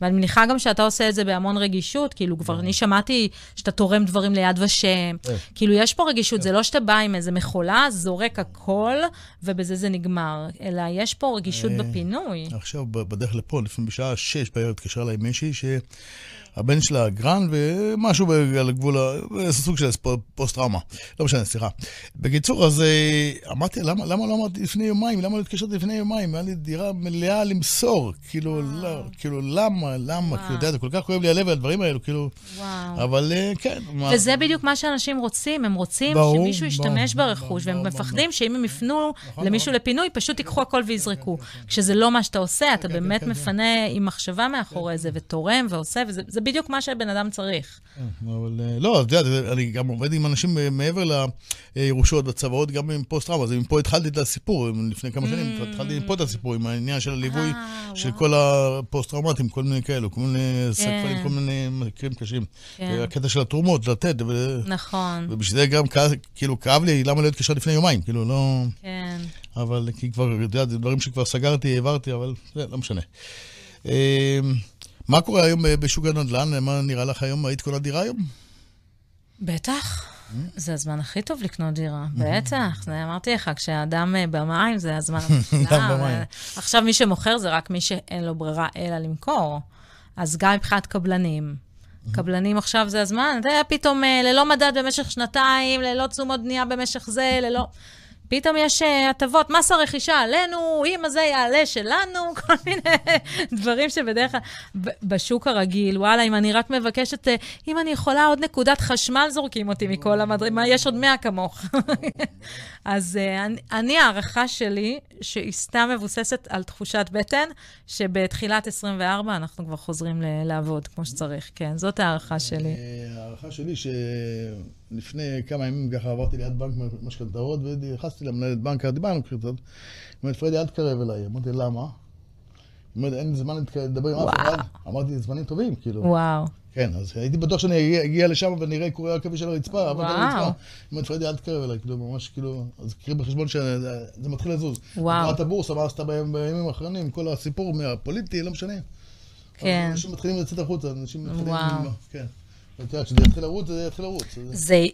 ואני מניחה גם שאתה עושה את זה בהמון רגישות, כאילו כבר אני שמעתי שאתה תורם דברים ליד ושם, כאילו יש פה רגישות, זה לא שאתה בא עם איזה מכולה, זורק הכל, ובזה זה נגמר, אלא יש פה רגישות בפינוי. עכשיו, בדרך לפה, לפני בשעה שש בערב התקשרה אליי מישהי ש... הבן שלה גרן ומשהו על הגבול, זה סוג של פוסט-טראומה. לא משנה, סליחה. בקיצור, אז אה, אמרתי, למה, למה לא אמרתי לפני יומיים? למה לא התקשרתי לפני יומיים? היה לי דירה מלאה למסור. כאילו, לא, כאילו, למה, למה? כאילו, אתה יודע, זה כל כך כואב לי הלב על הדברים האלו, כאילו... וואו. אבל אה, כן. וזה בדיוק מה שאנשים רוצים, הם רוצים ברור, שמישהו ישתמש ברור, ברכוש, ברור, והם ברור, מפחדים ברור. שאם הם יפנו נכון, למישהו נכון. לפינוי, פשוט ייקחו הכל ויזרקו. כן, כן, כן. כשזה לא מה שאתה עושה, אתה באמת מפנה עם מחשבה מאחורי זה, ותורם ועושה, וזה בדיוק מה שבן אדם צריך. כן, אבל אה, לא, את יודעת, אני גם עובד עם אנשים אה, מעבר לירושות וצוואות, גם עם פוסט-טראומה, אז מפה התחלתי את הסיפור, לפני כמה שנים, mm. התחלתי פה את הסיפור, עם העניין של הליווי אה, של כל הפוסט-טראומטיים, כל מיני כאלו, כל מיני כן. סקוואלים, כל מיני מקרים קשים. כן. הקטע של התרומות, לתת. נכון. ובשביל זה גם כאילו כאב לי, למה לא התקשר לפני יומיים, כאילו, לא... כן. אבל כי כבר, את יודעת, זה דברים שכבר סגרתי, העברתי, אבל זה לא משנה. מה קורה היום אה, בשוק הנדל"ן? מה נראה לך היום? היית קונה דירה היום? בטח. Mm-hmm. זה הזמן הכי טוב לקנות דירה, mm-hmm. בטח. זה אמרתי לך, כשאדם אה, במים זה הזמן המושלם. עכשיו מי שמוכר זה רק מי שאין לו ברירה אלא למכור. אז גם מבחינת קבלנים. קבלנים עכשיו זה הזמן, אתה יודע, פתאום אה, ללא מדד במשך שנתיים, ללא תשומות בנייה במשך זה, ללא... פתאום יש אה, הטבות, מס הרכישה עלינו, אם הזה יעלה שלנו, כל מיני דברים שבדרך כלל בשוק הרגיל, וואלה, אם אני רק מבקשת, אה, אם אני יכולה עוד נקודת חשמל, זורקים אותי מכל המדרים, יש עוד מאה כמוך. אז אה, אני, אני, הערכה שלי, שהיא סתם מבוססת על תחושת בטן, שבתחילת 24 אנחנו כבר חוזרים לעבוד כמו שצריך. כן, זאת הערכה שלי. הערכה שלי שלפני כמה ימים ככה עברתי ליד בנק משכנתאות, ונכנסתי למנהלת בנק, דיברנו קצת, היא אומרת, פרדי, אל תקרב אליי. אמרתי, למה? היא אומרת, אין זמן לדבר עם אף. אחד. אמרתי, זמנים טובים, כאילו. וואו. כן, אז הייתי בטוח שאני אגיע- לשם ונראה קורי עכביש על הרצפה, אבל על. הרצפה. היא אומרת, פרדי, אל תקרב אליי, כאילו, ממש כאילו, אז קחי בחשבון שזה זה מתחיל לזוז. וואו. תנועת הבורסה, מה עשתה בימים האחרונים, כל הסיפור מהפוליטי, לא משנה. כן. אנשים מתחילים לצאת החוצה, אנשים מתחילים... וואו. כן. ואת יודעת, כשזה יתחיל לרוץ, זה יתחיל לרוץ. זה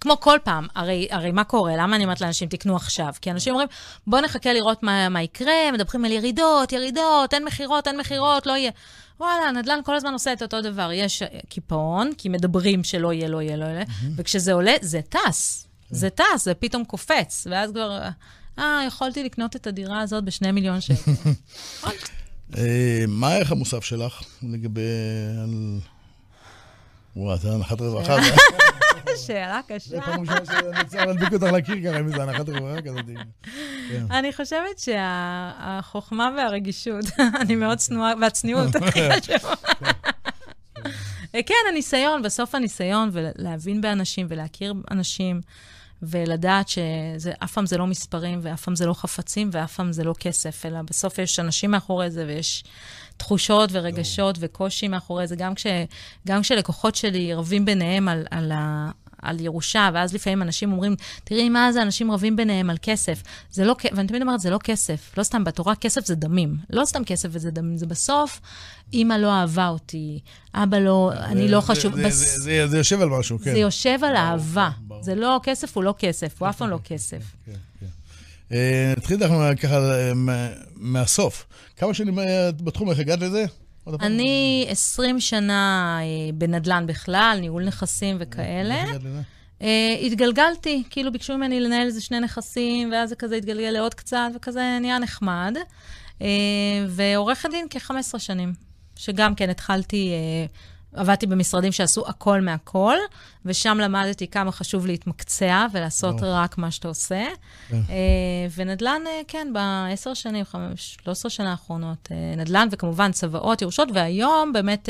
כמו כל פעם, הרי, הרי מה קורה? למה אני אומרת לאנשים, תקנו עכשיו? כי אנשים אומרים, בואו נחכה לראות מה, מה יקרה, מדברים על ירידות, ירידות, אין מכירות, אין מכירות, לא יהיה. וואלה, הנדל"ן כל הזמן עושה את אותו דבר. יש קיפאון, כי מדברים שלא יהיה, לא יהיה, לא יהיה, וכשזה עולה, זה טס. זה טס, זה פתאום קופץ, ואז כבר, אה, יכולתי לקנות את הדירה הזאת בשני מיליון שקל. אה, מה הערך המוסף שלך לגבי... וואו, זה הנחת רווחה. שאלה זה קשה. פעם ראשונה שאני צריך להדביק אותך לקיר ככה, אם זה הנחת רווחה כזאת. כן. אני חושבת שהחוכמה והרגישות, אני מאוד צנועה, והצניעות הכי חשובה. כן, הניסיון, בסוף הניסיון, ולהבין באנשים ולהכיר אנשים, ולדעת שאף פעם זה לא מספרים, ואף פעם זה לא חפצים, ואף פעם זה לא כסף, אלא בסוף יש אנשים מאחורי זה, ויש תחושות ורגשות וקושי מאחורי זה. גם, כש, גם כשלקוחות שלי רבים ביניהם על, על, ה, על ירושה, ואז לפעמים אנשים אומרים, תראי מה זה, אנשים רבים ביניהם על כסף. זה לא, ואני תמיד אומרת, זה לא כסף. לא סתם, בתורה כסף זה דמים. לא סתם כסף וזה דמים, זה בסוף, אימא לא אהבה אותי, אבא לא, אני לא זה- חשוב. זה- בס- זה- זה- זה יושב על משהו, כן. זה יושב על אהבה. ברור. זה לא, כסף הוא לא כסף, הוא אף פעם לא כסף. כן, כן. אה, נתחיל מה- ככה אה, מה- מהסוף. כמה שנים אה, את בתחום, איך הגעת לזה? אני 20 שנה אה, בנדל"ן בכלל, ניהול נכסים וכאלה. אה, התגלגלתי, כאילו ביקשו ממני לנהל איזה שני נכסים, ואז זה כזה התגלגל לעוד קצת, וכזה נהיה נחמד. אה, ועורכת דין כ-15 שנים, שגם כן התחלתי, עבדתי במשרדים שעשו הכל מהכל, ושם למדתי כמה חשוב להתמקצע ולעשות ברור. רק מה שאתה עושה. כן. אה, ונדל"ן, אה, כן, בעשר שנים, חמש, 13 שנה האחרונות, אה, נדל"ן, וכמובן צוואות, ירושות, והיום באמת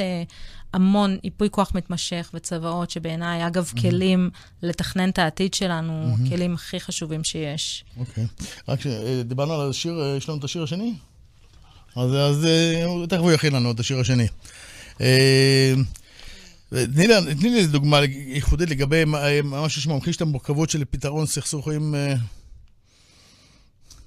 המון ייפוי כוח מתמשך וצוואות, שבעיניי, אגב, כלים לתכנן את העתיד שלנו, כלים הכי חשובים שיש. אוקיי. רק ש- אה, דיברנו על השיר, יש לנו את השיר השני? אז אז, תכף הוא יכין לנו את השיר השני. אה, תני לי- תני לי איזה דוגמה ייחודית לגבי אה, משהו שממחיש את המורכבות של פתרון סכסוכים. אה,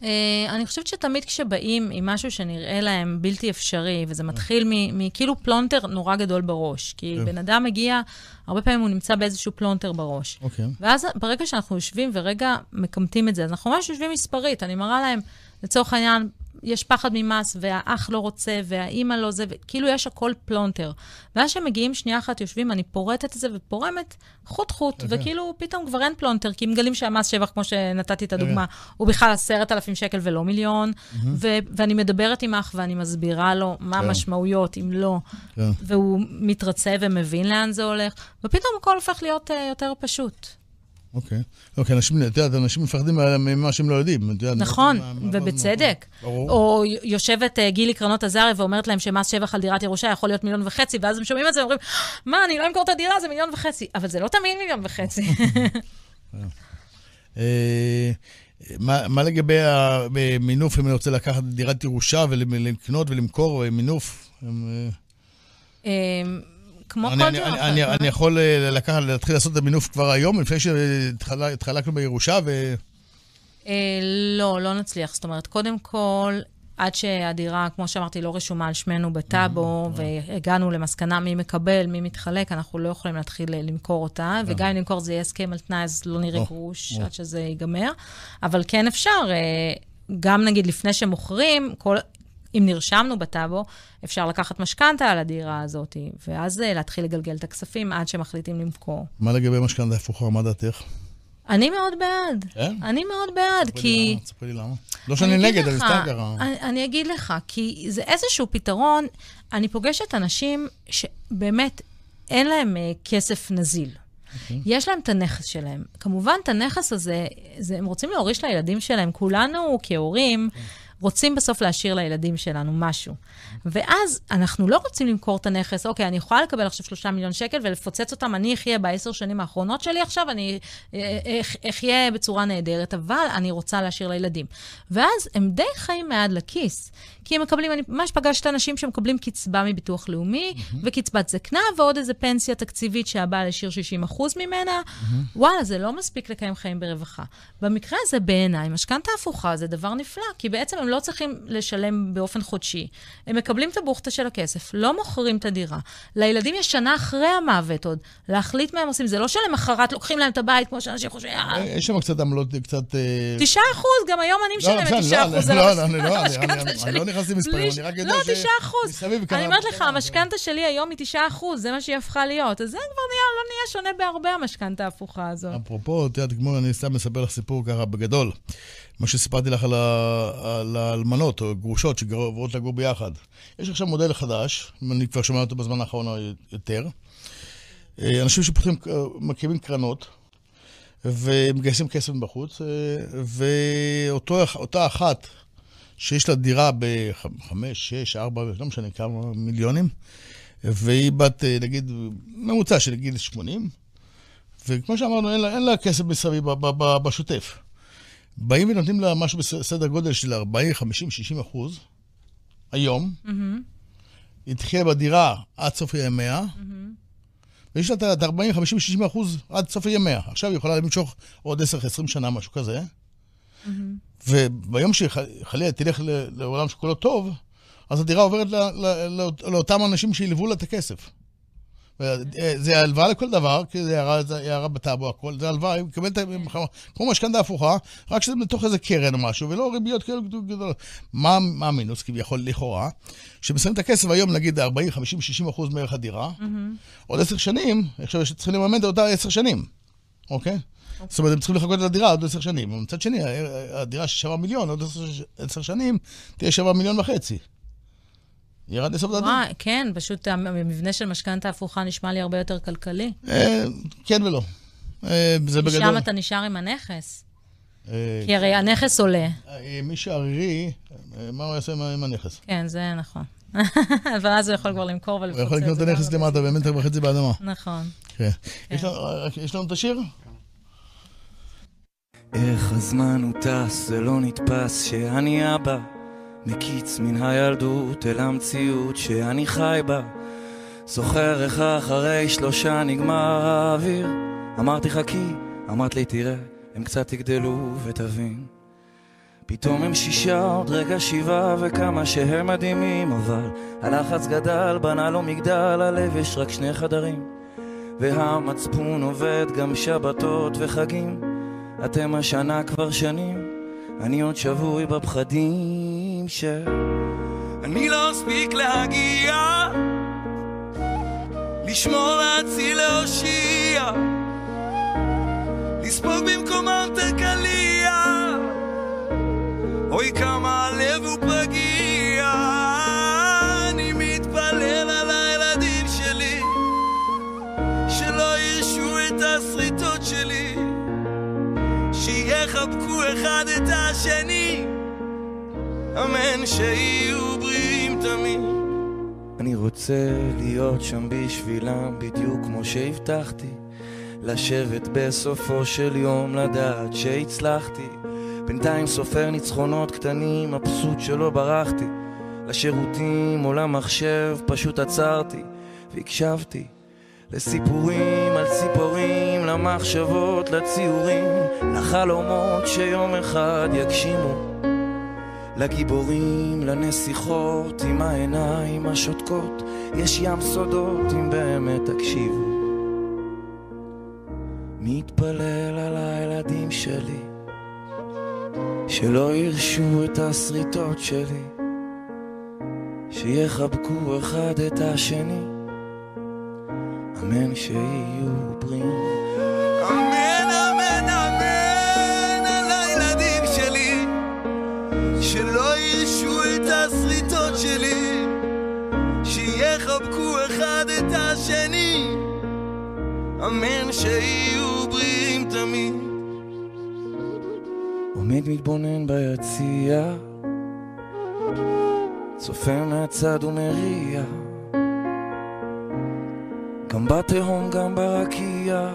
Uh, אני חושבת שתמיד כשבאים עם משהו שנראה להם בלתי אפשרי, וזה מתחיל מכאילו פלונטר נורא גדול בראש. כי כן. בן אדם מגיע, הרבה פעמים הוא נמצא באיזשהו פלונטר בראש. אוקיי. ואז ברגע שאנחנו יושבים ורגע ממפים את זה, אז אנחנו ממש יושבים מספרית, אני מראה להם, לצורך העניין, יש פחד ממס, והאח לא רוצה, והאימא לא זה, וכאילו יש הכל פלונטר. ואז כשהם מגיעים שנייה אחת, יושבים, אני פורטת את זה ופורמת חוט-חוט, יפה. וכאילו פתאום כבר אין פלונטר, כי מגלים שהמס שבח, כמו שנתתי את כן. הדוגמה, הוא בכלל עשרת אלפים שקל ולא מיליון, ו- ואני מדברת עם אח ואני מסבירה לו מה כן. המשמעויות, אם לא, כן. והוא מתרצה ומבין לאן זה הולך, ופתאום הכל הופך להיות uh, יותר פשוט. אוקיי. לא, כי אנשים, את יודעת, אנשים מפחדים מה- ממה שהם לא יודעים. נכון, ובצדק. ברור. או יושבת אה, גילי קרנות עזריה ואומרת להם שמס שבח על דירת ירושה יכול להיות מיליון וחצי, ואז הם שומעים את זה ואומרים, מה, אני לא אמכור את הדירה, זה מיליון וחצי. אבל זה לא תמיד מיליון וחצי. אה, מה מה לגבי המינוף, אם אני רוצה לקחת דירת ירושה ולקנות ולמכור אה, מינוף? כמו אני- כל אני- דירה אני- אחרת. אני אני יכול אה, לקחת, להתחיל לעשות את המינוף כבר היום, לפני שהתחלקנו בירושה, ו... אה, לא, לא נצליח. זאת אומרת, קודם כל, עד שהדירה, כמו שאמרתי, לא רשומה על שמנו בטאבו, והגענו למסקנה מי מקבל, מי מתחלק, אנחנו לא יכולים להתחיל אה, למכור אותה, וגם אם נמכור זה יהיה הסכם על תנאי, אז לא נראה גרוש או. עד שזה ייגמר. אבל כן אפשר, אה, גם נגיד לפני שמוכרים, כל... אם נרשמנו בטאבו, אפשר לקחת משכנתה על הדירה הזאת, ואז אה, להתחיל לגלגל את הכספים עד שמחליטים למכור. מה לגבי משכנתה הפוכה, מה דעתך? אני מאוד בעד. כן? אני מאוד בעד, כי... למה, ספרי לי למה. לא שאני נגד, לך, סתם ככה. אני, אגיד לך, כי זה איזשהו פתרון, אני פוגשת אנשים שבאמת אין להם uh, כסף נזיל. אוקיי. יש להם את הנכס שלהם. כמובן, את הנכס הזה, זה, הם רוצים להוריש לילדים שלהם. כולנו כהורים רוצים בסוף להשאיר לילדים שלנו משהו. ואז אנחנו לא רוצים למכור את הנכס, אוקיי, אני יכולה לקבל עכשיו שלושה מיליון שקל ולפוצץ אותם, אני אחיה בעשר שנים האחרונות שלי עכשיו, אני אה, אה, אחיה בצורה נהדרת, אבל אני רוצה להשאיר לילדים. ואז הם די חיים מעד לכיס. כי הם מקבלים, אני ממש פגשת אנשים שמקבלים קצבה מביטוח לאומי, mm-hmm. וקצבת זקנה, ועוד איזה פנסיה תקציבית שהבעל השאיר 60% ממנה. Mm-hmm. וואלה, זה לא מספיק לקיים חיים ברווחה. במקרה הזה, בעיניי, משכנתה הפוכה זה דבר נפלא, כי בעצם הם לא צריכים לשלם באופן חודשי. הם מקבלים את הבוכטה של הכסף, לא מוכרים את הדירה. לילדים יש שנה אחרי המוות עוד, להחליט מה הם עושים. זה לא שלמחרת לוקחים להם את הבית, כמו שאנשים חושבים, אה, יש שם קצת עמלות, קצת... 9 אה, אחוז, גם היום אני לא, משלמת 9 אחוז. לא, לא, אני לא נכנס למספרים, אני רק יודע ש... לא, 9 אחוז. אני אומרת לך, המשכנתה שלי היום היא 9 אחוז, זה מה שהיא הפכה להיות. אז זה כבר נהיה, לא נהיה שונה בהרבה, המשכנתה ההפוכה הזאת. אפרופו, את יודעת, כמו אני סתם מספר לך סיפור ככה בגדול. מה שסיפרתי לך על האלמנות או גרושות שעוברות לגור ביחד. יש עכשיו מודל חדש, אני כבר שומע אותו בזמן האחרון יותר. אה, אנשים שפותחים, מקימים קרנות ומגייסים כסף מבחוץ, אה, ואותה אחת שיש לה דירה בחמש, שש, ארבע, לא משנה כמה מיליונים, והיא בת, אה, נגיד, ממוצע של גיל 80, וכמו שאמרנו, אין לה, אין לה כסף מסביב בשוטף. באים ונותנים לה משהו בסדר גודל של 40, 50, 60 אחוז, היום, mm-hmm. היא תחיה בדירה עד סוף ימיה, mm-hmm. ויש לה את 40, 50, 60 אחוז עד סוף ימיה. עכשיו היא יכולה למשוך עוד 10, 20 שנה, משהו כזה. Mm-hmm. וביום שחלילה תלך לעולם שכולו טוב, אז הדירה עוברת לא, לא, לא, לאותם אנשים שילוו לה את הכסף. זה הלוואה לכל דבר, כי זה הערה בטאבו, הכל, זה הלוואה, היא מקבלת כמו משכנתה הפוכה, רק שזה בתוך איזה קרן או משהו, ולא ריביות כאלה גדולות. מה המינוס כביכול, לכאורה? שמסיימים את הכסף היום, נגיד 40, 50, 60 אחוז מערך הדירה, עוד עשר שנים, עכשיו צריכים לממן את אותה עשר שנים, אוקיי? זאת אומרת, הם צריכים לחכות לדירה עוד עשר שנים. ומצד שני, הדירה ששווה מיליון, עוד עשר שנים, תהיה שווה מיליון וחצי. ירד לסוף דעתי. כן, פשוט המבנה של משכנתה הפוכה נשמע לי הרבה יותר כלכלי. אה, כן ולא. אה, זה בגדול. שם אתה נשאר עם הנכס. אה, כי הרי הנכס עולה. מי שערירי, מה הוא יעשה עם הנכס? כן, זה נכון. אבל אז הוא יכול כבר למכור ולפוצץ. הוא יכול לקנות את הנכס למטה, באמת וחצי באדמה. נכון. כן. יש לנו את השיר? איך הזמן הוא טס, זה לא נתפס שאני אבא מקיץ מן הילדות אל המציאות שאני חי בה. זוכר איך אחרי שלושה נגמר האוויר אמרתי חכי, אמרת לי תראה, הם קצת יגדלו ותבין. פתאום הם שישה, עוד רגע שבעה וכמה שהם מדהימים אבל הלחץ גדל, בנה לו מגדל, הלב יש רק שני חדרים. והמצפון עובד גם שבתות וחגים אתם השנה כבר שנים, אני עוד שבוי בפחדים ש... אני לא אספיק להגיע, לשמור, להציל, להושיע, לספוג במקומם את הקליע, אוי כמה אחד את השני, אמן שיהיו בריאים תמיד. אני רוצה להיות שם בשבילם בדיוק כמו שהבטחתי, לשבת בסופו של יום לדעת שהצלחתי. בינתיים סופר ניצחונות קטנים, מבסוט שלא ברחתי. לשירותים או למחשב פשוט עצרתי והקשבתי לסיפורים על ציפורים, למחשבות, לציורים, לחלומות שיום אחד יגשימו. לגיבורים, לנסיכות עם העיניים השותקות, יש ים סודות אם באמת תקשיבו. מתפלל על הילדים שלי, שלא ירשו את השריטות שלי, שיחבקו אחד את השני. אמן שיהיו בריאים. אמן שיהיו בריאים תמיד. עומד מתבונן ביציע, צופה מהצד ומריע גם בתהום גם ברקיע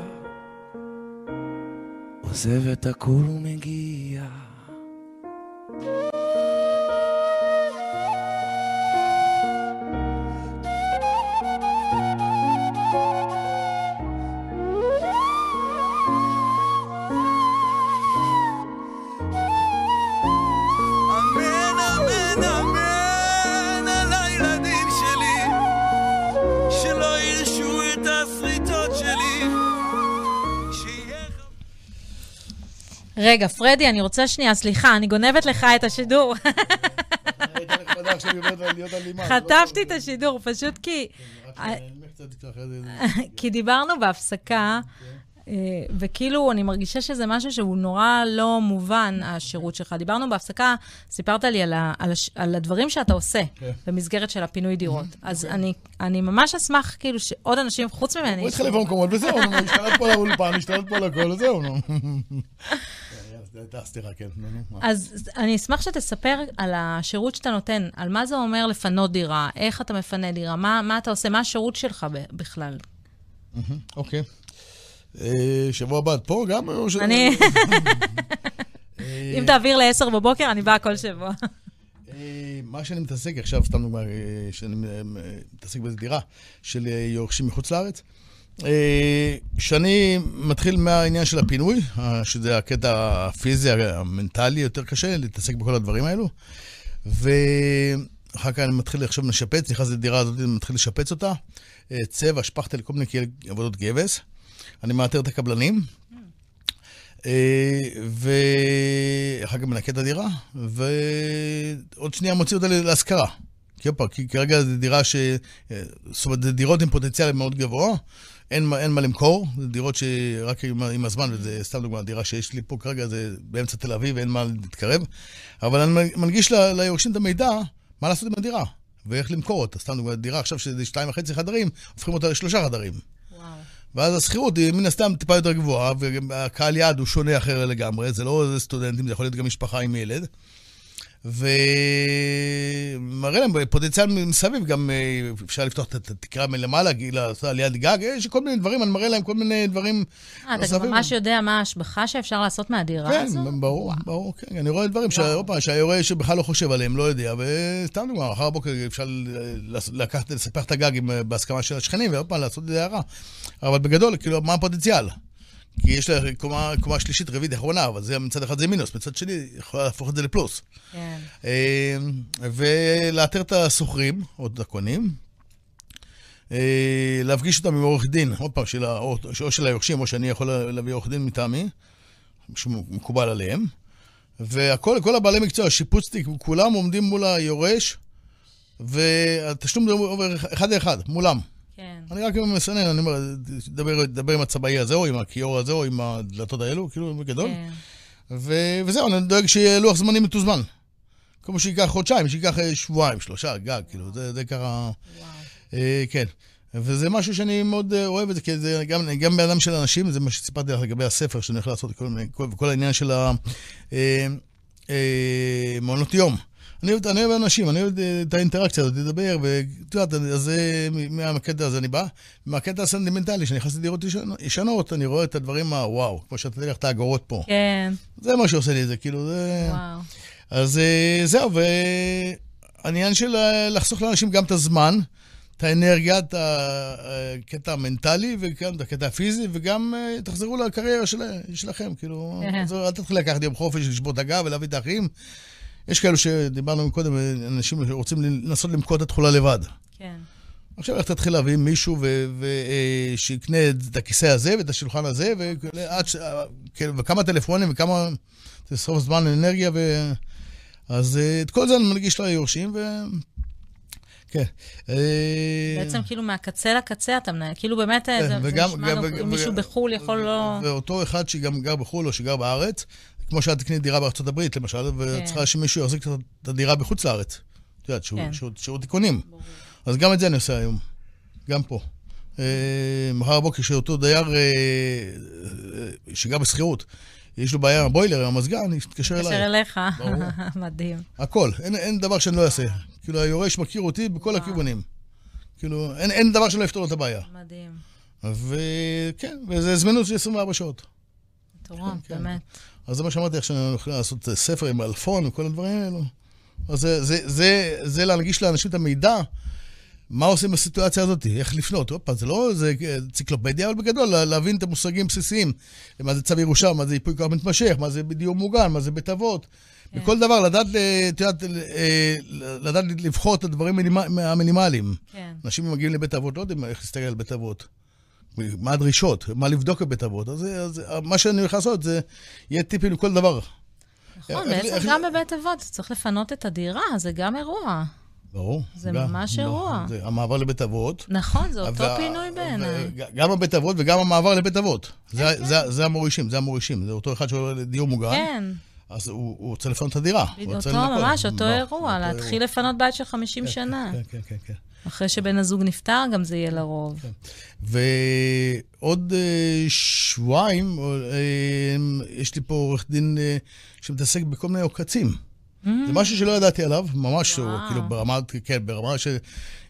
עוזב את הכל ומגיע רגע, פרדי, אני רוצה שנייה, סליחה, אני גונבת לך את השידור. אלימה. חטפתי את השידור, פשוט כי... כי דיברנו בהפסקה, אה, וכאילו, אני מרגישה שזה משהו שהוא נורא לא מובן, השירות שלך. דיברנו בהפסקה, סיפרת לי על, ה, על, הש, על הדברים שאתה עושה כן. במסגרת של הפינוי דירות. אז אני, אני ממש אשמח, כאילו, שעוד אנשים חוץ ממני... הוא התחיל לבוא מקומות, וזהו, נו, השתלט פה לאולפן, השתלט פה לכל, וזהו, נו. זו הייתה סתירה, כן? אז אני אשמח שתספר על השירות שאתה נותן, על מה זה אומר לפנות דירה, איך אתה מפנה דירה, מה, מה אתה עושה, מה השירות שלך בכלל. אוקיי. אה, שבוע הבא את פה גם? אני, אה, אם תעביר ל-10 בבוקר, אני באה כל שבוע. אה, מה שאני מתעסק עכשיו, סתם דוגמא, אה, שאני מתעסק באיזו דירה של יורשים מחוץ לארץ, אה, שאני מתחיל מהעניין של הפינוי, שזה הקטע הפיזי, המנטלי, יותר קשה להתעסק בכל הדברים האלו, ואחר כך אני מתחיל עכשיו לשפץ, נכנס לדירה הזאת, אני מתחיל לשפץ אותה, אה, צבע, שפכטל, כל מיני עבודות גבס. אני מאתר את הקבלנים, אה, ואחר כך מנקה את הדירה, ועוד שנייה מוציא אותה להשכרה. כי כרגע זו דירה ש... זאת אומרת, זה דירות עם פוטנציאל מאוד גבוה, אין, מה- אין מה למכור, זה דירות שרק עם, עם הזמן, וזה סתם דוגמא, דירה שיש לי פה כרגע זה באמצע תל אביב, ואין מה להתקרב, אבל אני מנגיש ל- ליורשים את המידע, מה לעשות עם הדירה, ואיך למכור אותה. סתם דוגמא, דירה עכשיו שזה שתיים וחצי חדרים, הופכים אותה לשלושה חדרים. וואו. ואז השכירות היא מן הסתם טיפה יותר גבוהה, והקהל יעד הוא שונה אחר לגמרי, זה לא סטודנטים, זה יכול להיות גם משפחה עם ילד. ומראה להם פוטנציאל מסביב, גם אה, אפשר לפתוח את התקרה מלמעלה, עליית גג, יש כל מיני דברים, אני מראה להם כל מיני דברים אה, אתה גם ממש יודע מה ההשבחה שאפשר לעשות מהדירה כן, הזו? ברור, ברור, כן. אני רואה דברים שהיורה שבכלל לא חושב עליהם, לא יודע, וסתם דוגמא, מחר בבוקר אפשר לקחת, לספח את הגג עם- בהסכמה של השכנים, ועוד פעם לעשות את זה הערה. אבל בגדול, כאילו, מה הפוטנציאל? כי יש לה קומה, קומה שלישית, רביעית, אחרונה, אבל זה מצד אחד זה מינוס, מצד שני, יכולה להפוך את זה לפלוס. כן. אה, ולאתר את השוכרים, או את הקונים, אה, להפגיש אותם עם עורך דין, עוד פעם, של או או של היורשים, או שאני יכול להביא עורך דין מטעמי, שמקובל עליהם. והכל, כל הבעלי מקצוע, שיפוצניק, כולם עומדים מול היורש, והתשלום עובר אחד לאחד, מולם. כן. אני רק מסנן, אני אומר, דבר, דבר עם הצבעי הזה, או עם הכיור הזה, או עם הדלתות האלו, כאילו, בגדול. כן. ו- וזהו, אני דואג שיהיה לוח זמנים מתוזמן. כמו שייקח חודשיים, שייקח אה, שבועיים, שלושה, גג, כאילו, זה, זה ככה... אה, כן. וזה משהו שאני מאוד אה, אוהב את זה, כי זה גם, גם בן אדם של אנשים, זה מה שסיפרתי לך לגבי הספר שאני הולך לעשות, כל, כל, כל העניין של ה... אה, אה, יום. אני אוהב, אני אוהב אנשים, אני אוהב אה, את האינטראקציה הזאת, לדבר, ואת יודעת, אז אה, מ- מהקטע הזה אני בא. מהקטע הסנטימנטלי, כשאני נכנס לדירות ישנות- אני רואה את הדברים הוואו, כמו שאתה תלך את האגורות פה. כן, זה מה שעושה לי את זה, כאילו, זה... וואו. אז אה, זהו, והעניין של אה, לחסוך לאנשים גם את הזמן, את האנרגיה, את הקטע המנטלי, וגם את הקטע הפיזי, וגם אה, תחזרו לקריירה של, שלכם, כאילו, כן. אל תתחיל לקחת יום חופש, לשבור את הגב ולהביא את האחים. יש כאלו שדיברנו קודם, אנשים שרוצים לנסות למכור את התכולה לבד. כן. עכשיו איך תתחיל להביא מישהו ו- ו- אה, שיקנה את הכיסא הזה ואת השולחן הזה, ועד ש... כן, וכמה טלפונים וכמה... זה סוף זמן, אנרגיה ו... אז אה, את כל זה אני מנגיש ליורשים, ו... כן. אה, בעצם כאילו מהקצה לקצה אתה מנהל, כאילו באמת אה, כן, זה זה וגם- נשמע גם- גם, וגם- אם מישהו בחו"ל יכול לא... ואותו אחד שגם גר בחו"ל או שגר בארץ, כמו שאת תקני דירה בארצות הברית, למשל, ואת צריכה שמישהו יחזיק את הדירה בחוץ לארץ. את יודעת, שהוא- כן. תיקונים. אז גם את זה אני עושה היום, גם פה. אה, מחר בבוקר שאותו דייר אה, אה, שגר בשכירות, יש לו בעיה עם הבוילר, עם המזגן, יתקשר אליי. אליך. ברור. מדהים. הכל, אין, אין דבר שאני לא אעשה. כאילו, היורש מכיר אותי בכל הכיוונים. כאילו, אין, אין דבר שלא יפתור את הבעיה. מדהים. וכן, וזה זמינות של 24 שעות. מטורף, כן, כן. אז זה מה שאמרתי לך, שאני הולך לעשות ספר עם אלפון וכל הדברים האלו. אז זה, זה, זה, זה להנגיש לאנשים את המידע, מה עושים בסיטואציה הזאת, איך לפנות. הופה, זה לא איזה אנציקלופדיה, אבל בגדול, לה- להבין את המושגים הבסיסיים. מה זה צו ירושה, מה זה ייפוי כוח מתמשך, מה זה דיור מוגן, מה זה בית אבות. כן. בכל דבר, לדעת, ל- את יודעת, אה, לדעת לבחור את הדברים המינימ- המינימליים. כן. אנשים מגיעים לבית אבות, לא יודעים איך להסתכל על בית אבות. מה הדרישות, מה לבדוק בבית אבות. אז, אז מה שאני הולך לעשות זה, יהיה טיפים לכל דבר. נכון, בעצם גם בבית אבות צריך לפנות את הדירה, זה גם אירוע. ברור. זה גם- ממש לא, אירוע. זה המעבר לבית אבות. נכון, זה אותו וה- פינוי בעיניי. גם הבית אבות וגם המעבר לבית אבות. זה, זה, זה המורישים, זה המורישים. זה אותו אחד שעולה לדיור מוגן, כן, אז הוא, הוא רוצה לפנות את הדירה. אותו. ממש, אותו לא, אירוע, אותו להתחיל לפנות בית של 50 כן, שנה. כן, כן, כן, כן. אחרי שבן הזוג נפטר, גם זה יהיה לרוב. ועוד אה, שבועיים, אה, יש לי פה עורך דין אה, שמתעסק בכל מיני עוקצים. זה משהו שלא ידעתי עליו, ממש, הוא. וואו. כאילו ברמה, כן, ברמה ש...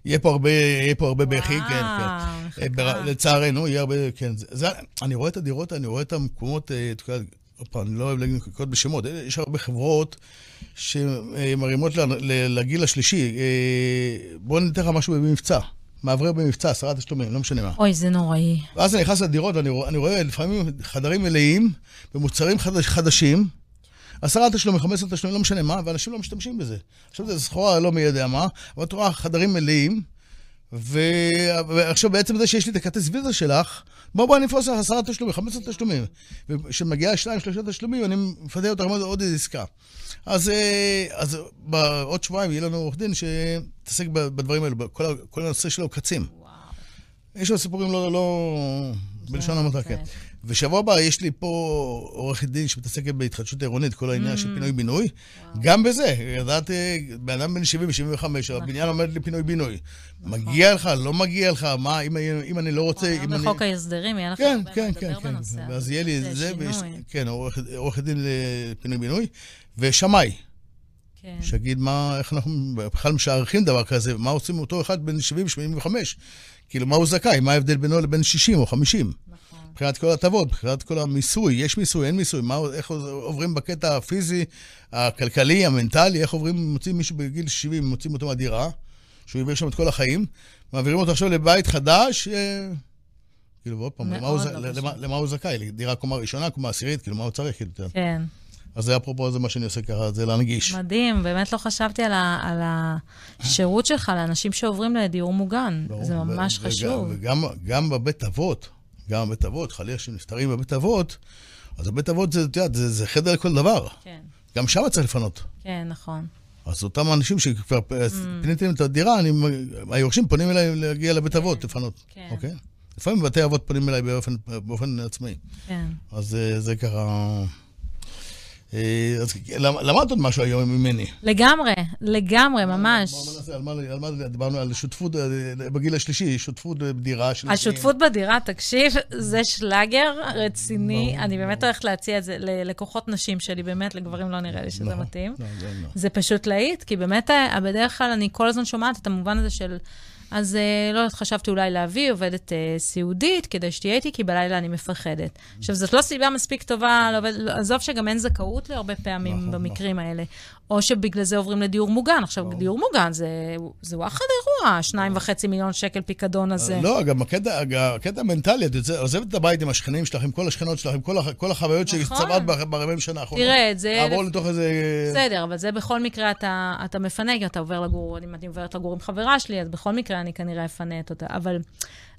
יהיה פה הרבה, יהיה פה הרבה בכי, כן, כן. וואו, אה, בר-. לצערנו, יהיה הרבה, כן. זה, זה, אני רואה את הדירות, אני רואה את המקומות, אה, את כל- עוד פעם, אני לא אוהב לנקוט בשמות, אה, יש הרבה חברות שמרימות לגיל השלישי. אה, בואו ניתן לך משהו במבצע. מאוורר במבצע, עשרה תשלומים, לא משנה מה. אוי, זה נוראי. ואז אני נכנס לדירות ואני רואה, אני רואה לפעמים חדרים מלאים במוצרים חדש, חדשים, עשרה תשלומים, חמש עשרה תשלומים, לא משנה מה, ואנשים לא משתמשים בזה. עכשיו זו סחורה לא מי יודע מה, אבל את רואה חדרים מלאים. ועכשיו בעצם זה שיש לי את הכרטיס ויזה שלך, בוא בוא אני אפרוס לך עשרה תשלומים, חמש עשרה תשלומים. וכשמגיעה שניים, שלושה תשלומים, אני מפתה אותך עוד- איזו עסקה. אז, אה, אז בעוד שבועיים יהיה לנו עורך דין שיתעסק בדברים האלו, בכל כל הנושא של העוקצים. יש לו סיפורים לא, לא, בלשון המעטה, כן. כן. ושבוע הבא יש לי פה עורכת דין שמתעסקת בהתחדשות עירונית, כל העניין של פינוי-בינוי. גם בזה, ידעת, אה, בן אדם בן 70-75, הבניין עומד לפינוי-בינוי. מגיע לך, לא מגיע לך, מה, אם, אם אני לא רוצה, אם אני... בחוק ההסדרים יהיה לך כן, הרבה כן, מה כן, לדבר כן. בנושא. הזה. ואז יהיה לי זה זה, ויש. כן, עורכת עורכת דין לפינוי-בינוי, ושמאי, כן. שיגיד מה, איך אנחנו בכלל משערכים דבר כזה, מה עושים אותו אחד בן 70-85, כאילו, מה הוא זכאי, מה ההבדל בינו לבין 60 או 50. מבחינת כל ההטבות, מבחינת כל המיסוי, יש מיסוי, אין מיסוי, מה, איך עוברים בקטע הפיזי, הכלכלי, המנטלי, איך עוברים, מוצאים מישהו בגיל 70, מוצאים אותו מהדירה, שהוא יעביר שם את כל החיים, מעבירים אותו עכשיו לבית חדש, אה, כאילו, ועוד פעם, למה הוא, לא למה, פשוט. למה הוא זכאי? לדירה קומה ראשונה, קומה עשירית, כאילו, מה הוא צריך? כאילו. כן. אז זה אפרופו זה מה שאני עושה ככה, זה להנגיש. מדהים, באמת לא חשבתי על, ה, על השירות שלך לאנשים שעוברים לדיור מוגן. ברור. זה ממש ו- חשוב. וגם, וגם גם בבית אבות, גם בבית אבות, חלילה שנפטרים בבית אבות, אז הבית אבות זה, יודעת, זה, זה חדר לכל דבר. כן, גם שם צריך לפנות. כן, נכון. אז אותם אנשים שכבר mm. פיניתם את הדירה, אני, היורשים פונים אליי להגיע לבית אבות, לפנות. כן. אוקיי? לפעמים בתי אבות פונים אליי באופן, באופן עצמאי. כן. אז אה, זה ככה... אה, אז למ- למדת עוד משהו היום ממני. לגמרי, לגמרי, ממש. דיברנו? על שותפות אה, בגיל השלישי, שותפות בדירה של... השותפות בדירה, תקשיב, זה שלאגר רציני. אני באמת הולכת להציע את זה ללקוחות נשים שלי, באמת, לגברים לא נראה לי שזה נכון. מתאים. לא, זה לא. זה פשוט להיט, כי באמת, אה, בדרך כלל אני כל הזמן שומעת את המובן הזה של... אז אה, לא יודעת, חשבתי אולי להביא עובדת אה, סיעודית כדי שתהיה איתי, כי בלילה אני מפחדת. עכשיו, זאת לא סיבה מספיק טובה, לעובד, עזוב שגם אין זכאות להרבה פעמים נכון, במקרים האלה. או שבגלל זה עוברים לדיור מוגן. עכשיו, דיור מוגן זה, זה וואחד אירוע, שניים וחצי מיליון שקל פיקדון הזה. לא, גם הקטע, הקטע המנטלי, את יוצא- עוזבת את הבית עם השכנים שלך, עם כל השכנות שלך, עם כל, הח- כל החוויות נכון. שהצטברת ב-40 שנה האחרונות. תראה, זה... לעבור לתוך איזה... בסדר, אבל זה בכל מקרה אתה, אתה מפנה, כי אתה עובר לגור, אם אני עוברת לגור עם חברה שלי, אז בכל מקרה אני כנראה אפנה את אותה. אבל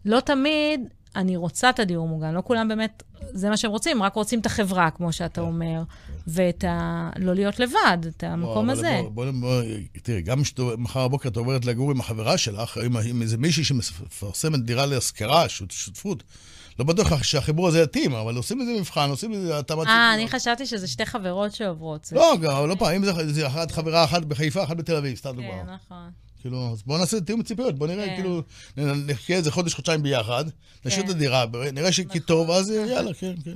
לא תמיד אני רוצה את הדיור מוגן, לא כולם באמת, זה מה שהם רוצים, רק רוצים את החברה, כמו שאתה אומר, ואת ה... לא להיות לבד, את המקום הזה. בוא, בוא, בוא, תראי, גם כשמחר בבוקר את עוברת לגור עם החברה שלך, עם, עם איזה מישהי שמפרסמת דירה להשכרה, שות- שותפות, לא בטוח שהחיבור הזה יתאים, אבל עושים איזה מבחן, עושים איזה התאמת... אה, אני חשבתי שזה שתי חברות שעוברות. לא, גם, לא פעם, אם זה אחת חברה אחת בחיפה, אחת בתל אביב, סתם דוגמא. כן, נכון. כאילו, אז בואו נעשה תיאום ציפיות, בואו נראה, כן. כאילו, נ- נחיה איזה חודש, חודשיים ביחד, נשאיר את כן. הדירה, נראה שכי טוב, אז יאללה, כן, כן.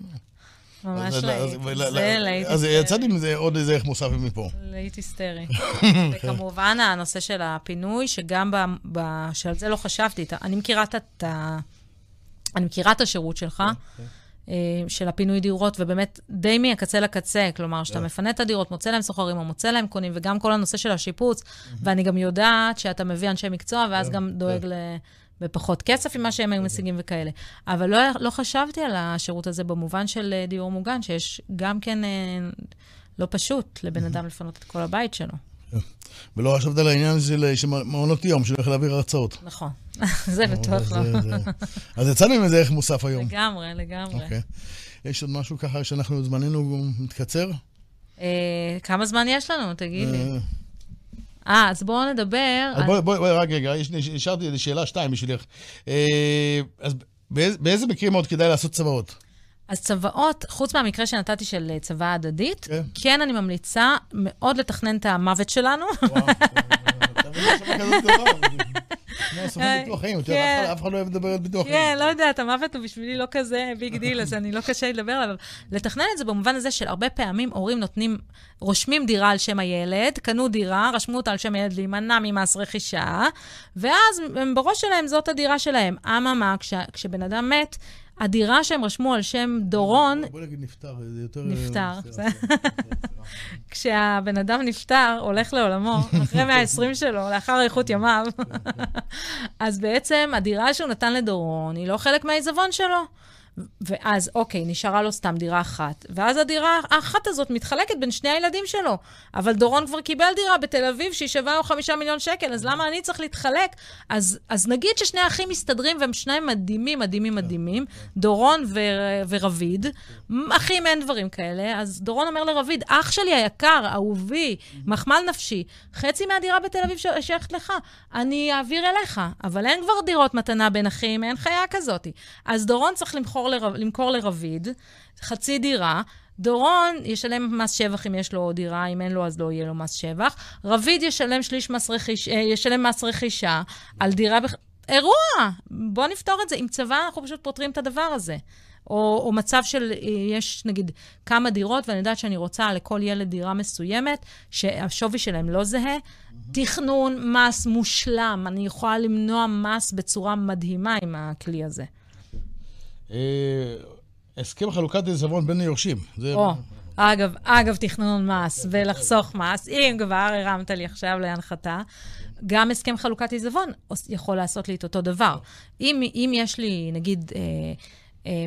ממש להיט. אז- ול- זה ל- להיט אז היסטרי. יצאתי מזה עוד איזה ערך מוסף מפה. להיט היסטרי. וכמובן, הנושא של הפינוי, שגם. שעל זה לא חשבתי. אני מכירה את השירות שלך, אה, של הפינוי דירות, ובאמת די מהקצה לקצה, כלומר, שאתה מפנה את הדירות, מוצא להם סוחרים או מוצא להם קונים, וגם כל הנושא של השיפוץ, ואני גם יודעת שאתה מביא אנשי מקצוע, ואז גם דואג ל... בפחות כסף ממה שהם היו משיגים וכאלה. אבל לא, לא חשבתי על השירות הזה במובן של אה, דיור מוגן, שיש גם כן אה, לא פשוט לבן אדם לפנות את כל הבית שלו. ולא חשבת על העניין של של מעונות יום, שהולך להעביר הרצאות. נכון. זה בטוח לא. זה- זה- אז יצאנו עם איזה ערך מוסף היום. לגמרי, לגמרי. אוקיי. יש עוד משהו ככה שאנחנו, זמננו מתקצר? אה, כמה זמן יש לנו? תגיד לי. אה, אה, אז בואו נדבר. אז בואי, בואי, רק רגע, השארתי איזה שאלה שתיים בשבילך. אה, אז באיזה מקרים עוד כדאי לעשות צוואות? אז צוואות, חוץ מהמקרה שנתתי של אה, צוואה הדדית, כן. כן אני ממליצה מאוד לתכנן את המוות שלנו. וואו, אתה מבין, יש שם כזאת דבר. כמו סוכן ביטוח חיים, את יודעת, כן. אף אחד- לא אוהב לדבר על ביטוח כן, חיים. לא יודעת, המוות הוא בשבילי לא כזה big deal, אז אני לא קשה לדבר עליו. אבל לתכנן את זה במובן הזה של הרבה פעמים הורים נותנים, רושמים דירה על שם הילד, קנו דירה, רשמו אותה על שם הילד להימנע ממס רכישה, ואז בראש שלהם זאת הדירה שלהם. אממה, כש- כשבן אדם מת, הדירה שהם רשמו על שם דורון, בוא נגיד נפטר, זה יותר... נפטר, אה, סליחה. כשהבן אדם נפטר, הולך לעולמו, אחרי 120 שלו, לאחר איכות ימיו, אז בעצם הדירה שהוא נתן לדורון היא לא חלק מהעיזבון שלו. ואז, אוקיי, נשארה לו סתם דירה אחת. ואז הדירה האחת הזאת מתחלקת בין שני הילדים שלו. אבל דורון כבר קיבל דירה בתל אביב שהיא שווה לו חמישה מיליון שקל, אז למה אני צריך להתחלק? אז, אז נגיד ששני האחים מסתדרים והם שניים מדהימים, מדהימים, מדהימים, דורון ו- ורביד, אחים אין דברים כאלה, אז דורון אומר לרביד, אח שלי היקר, אהובי, מחמל נפשי, חצי מהדירה בתל אביב שייכת לך, אני אעביר אליך, אבל אין כבר דירות מתנה בין אחים, אין חיה כזאת. אז דורון צריך למכור, לר... למכור לרביד חצי דירה. דורון ישלם מס שבח אם יש לו דירה, אם אין לו אז לא יהיה לו מס שבח. רביד ישלם שליש מס רכישה, ישלם מס רכישה על דירה... בח... אירוע! בוא נפתור את זה. עם צבא אנחנו פשוט פותרים את הדבר הזה. או, או מצב של, אה, יש נגיד כמה דירות, ואני יודעת שאני רוצה לכל ילד דירה מסוימת, שהשווי שלהם לא זהה. תכנון מס מושלם. אני יכולה למנוע מס בצורה מדהימה עם הכלי הזה. אה, הסכם חלוקת עיזבון בין היורשים. זה- אגב, אגב, תכנון מס ולחסוך מס, אם כבר הרמת לי עכשיו להנחתה, גם הסכם חלוקת עיזבון יכול לעשות לי את אותו דבר. אם, אם יש לי, נגיד, אה,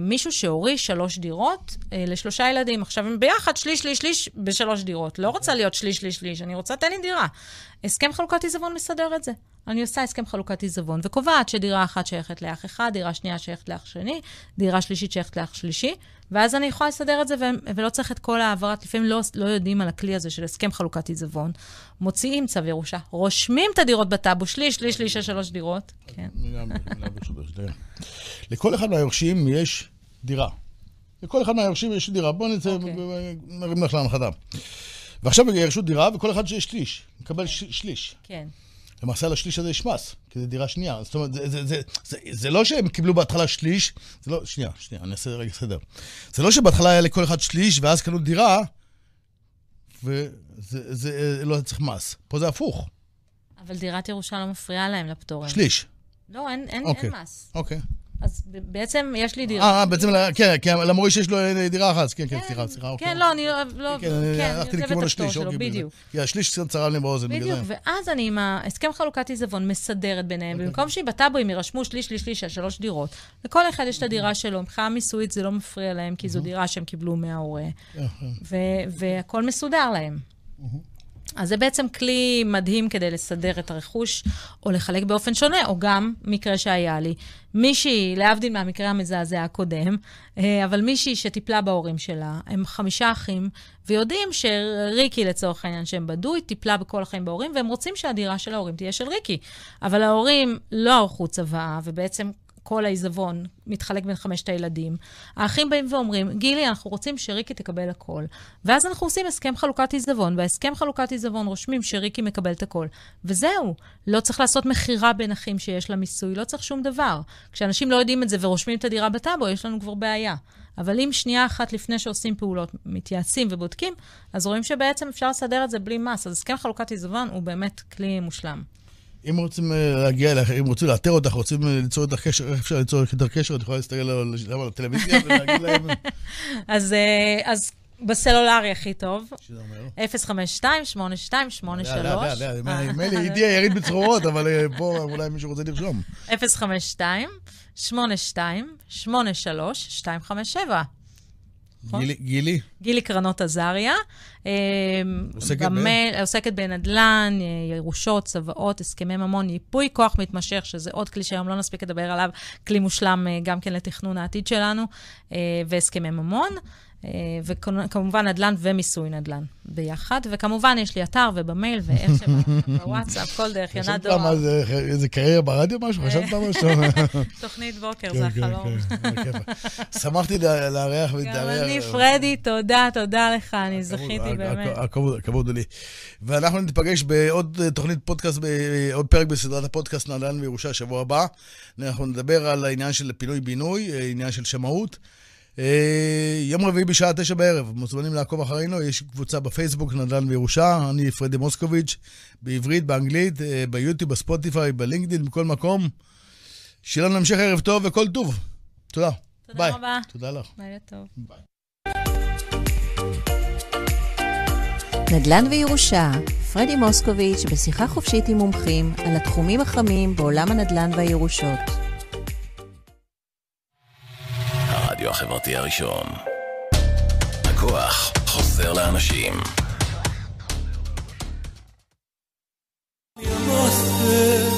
מישהו שהוריש שלוש דירות אה, לשלושה ילדים, עכשיו הם ביחד שליש, שליש, שליש בשלוש דירות. לא רוצה להיות שליש, שליש, שליש, אני רוצה, תן לי דירה. הסכם חלוקת עיזבון מסדר את זה. אני עושה הסכם חלוקת עיזבון, וקובעת שדירה אחת שייכת לאח אחד, דירה שנייה שייכת לאח שני, דירה שלישית שייכת לאח שלישי, ואז אני יכולה לסדר את זה, ו- ולא צריך את כל העברת, לפעמים לא, לא יודעים על הכלי הזה של הסכם חלוקת עיזבון. מוציאים צו ירושה, רושמים את הדירות בטאבו, שליש, שליש, שליש של שלוש דירות. כן. לכל אחד מהיורשים יש דירה. לכל אחד מהיורשים יש דירה. בואו נצא, אוקיי. נרים לך להנחתה. ועכשיו ירשו דירה, וכל אחד שיש שליש, מקבל ש- שליש. כן. למעשה על השליש הזה יש מס, כי זו דירה שנייה. זאת אומרת, זה, זה, זה, זה, זה לא שהם קיבלו בהתחלה שליש, זה לא, שנייה, שנייה, אני אעשה רגע סדר. זה לא שבהתחלה היה לכל אחד שליש, ואז קנו דירה, וזה זה, לא צריך מס. פה זה הפוך, אבל דירת ירושה לא מפריעה להם לפטורים. שליש. לא, אין, אין, אוקיי. אין מס. אוקיי. אז בעצם יש לי דירה. אה, אה, בעצם, כן, כי למוריש יש לו אה, דירה אחת, כן, כן, סליחה, סליחה, אוקיי. כן, לא, אני לא... לא כן, אני כן, הלכתי לכיוון השליש, אוקיי. בדיוק. כי השליש קצת צרם לי באוזן, בגלל בדיוק, זה. ואז אני עם ההסכם חלוקת עיזבון מסדרת ביניהם, אוקיי. במקום שהיא בטאבו הם ירשמו שליש, שליש, שליש שלוש דירות. לכל אחד יש את הדירה שלו, מבחינה מיסויית זה לא מפריע להם, כי זו דירה שהם קיבלו מההורה, כן, כן. ו- והכל מסודר להם. אז זה בעצם כלי מדהים כדי לסדר את הרכוש, או לחלק באופן שונה, או גם מקרה שהיה לי. מישהי, להבדיל מהמקרה המזעזע הקודם, אה, אבל מישהי שטיפלה בהורים שלה, הם חמישה אחים, ויודעים שריקי, לצורך העניין, שהם בדו, היא טיפלה בכל החיים בהורים, והם רוצים שהדירה של ההורים תהיה של ריקי. אבל ההורים לא ערכו צוואה, ובעצם כל העיזבון מתחלק בין חמשת הילדים. האחים באים ואומרים, גילי, אנחנו רוצים שריקי תקבל הכל. ואז אנחנו עושים הסכם חלוקת עיזבון, בהסכם חלוקת עיזבון רושמים שריקי מקבל את הכל. וזהו, לא צריך לעשות מכירה בין אחים שיש לה מיסוי, לא צריך שום דבר. כשאנשים לא יודעים את זה ורושמים את הדירה בטאבו, יש לנו כבר בעיה. אבל אם שנייה אחת לפני שעושים פעולות, מתייעצים ובודקים, אז רואים שבעצם אפשר לסדר את זה בלי מס. אז הסכם חלוקת עיזבון הוא באמת כלי מושלם. אם רוצים אה, להגיע אליך, אם רוצים לאתר אותך, רוצים אה, ליצור איתך קשר, איך אפשר ליצור איתך קשר? את יכולה להסתכל על הטלוויזיה ולהגיד להם... אז, אה, אז בסלולרי הכי טוב. שזה אומר? 052-8283. מילא, איתי יריד בצרורות, אבל פה אולי מישהו רוצה לרשום. 052-82-83-257. גילי? גילי? גילי קרנות עזריה. עוסקת במייל, עוסקת בנדל"ן, ירושות, צוואות, הסכמי ממון, ייפוי כוח מתמשך, שזה עוד כלי שהיום לא נספיק לדבר עליו, כלי מושלם אה, גם כן לתכנון העתיד שלנו, אה, והסכמי ממון. אה, וכמובן נדל"ן ומיסוי נדל"ן ביחד. וכמובן, יש לי אתר ובמייל ואיך שבוואטסאפ, כל דרך, יונת דואר. חשבת מה זה, איזה קריירה ברדיו משהו? חשבת משהו? תוכנית בוקר, זה כן, החלום. כן, שמחתי לארח ולהתארח. גם אני, פרדי, תודה, תודה לך, אני זכיתי באמת. הכבוד לי. ואנחנו נתפגש בעוד תוכנית פודקאסט, עוד פרק בסדרת הפודקאסט נדל"ן וירושה שבוע הבא. אנחנו נדבר על העניין של פינוי-בינוי, עניין של שמאות. אה, יום רביעי בשעה תשע בערב, מוזמנים לעקוב אחרינו, יש קבוצה בפייסבוק, נדל"ן וירושה, אני פרדי מוסקוביץ', בעברית, באנגלית, אה, ביוטיוב, בספוטיפיי, בלינקדאין, בכל מקום. שיהיה לנו המשך ערב טוב וכל טוב. תודה. תודה ביי. רבה. תודה לך. לילה טוב. ביי. נדל"ן וירושה, פרדי מוסקוביץ' בשיחה חופשית עם מומחים על התחומים החמים בעולם הנדל"ן והירושות. הרדיו החברתי הראשון. הכוח חוזר לאנשים. ימוסר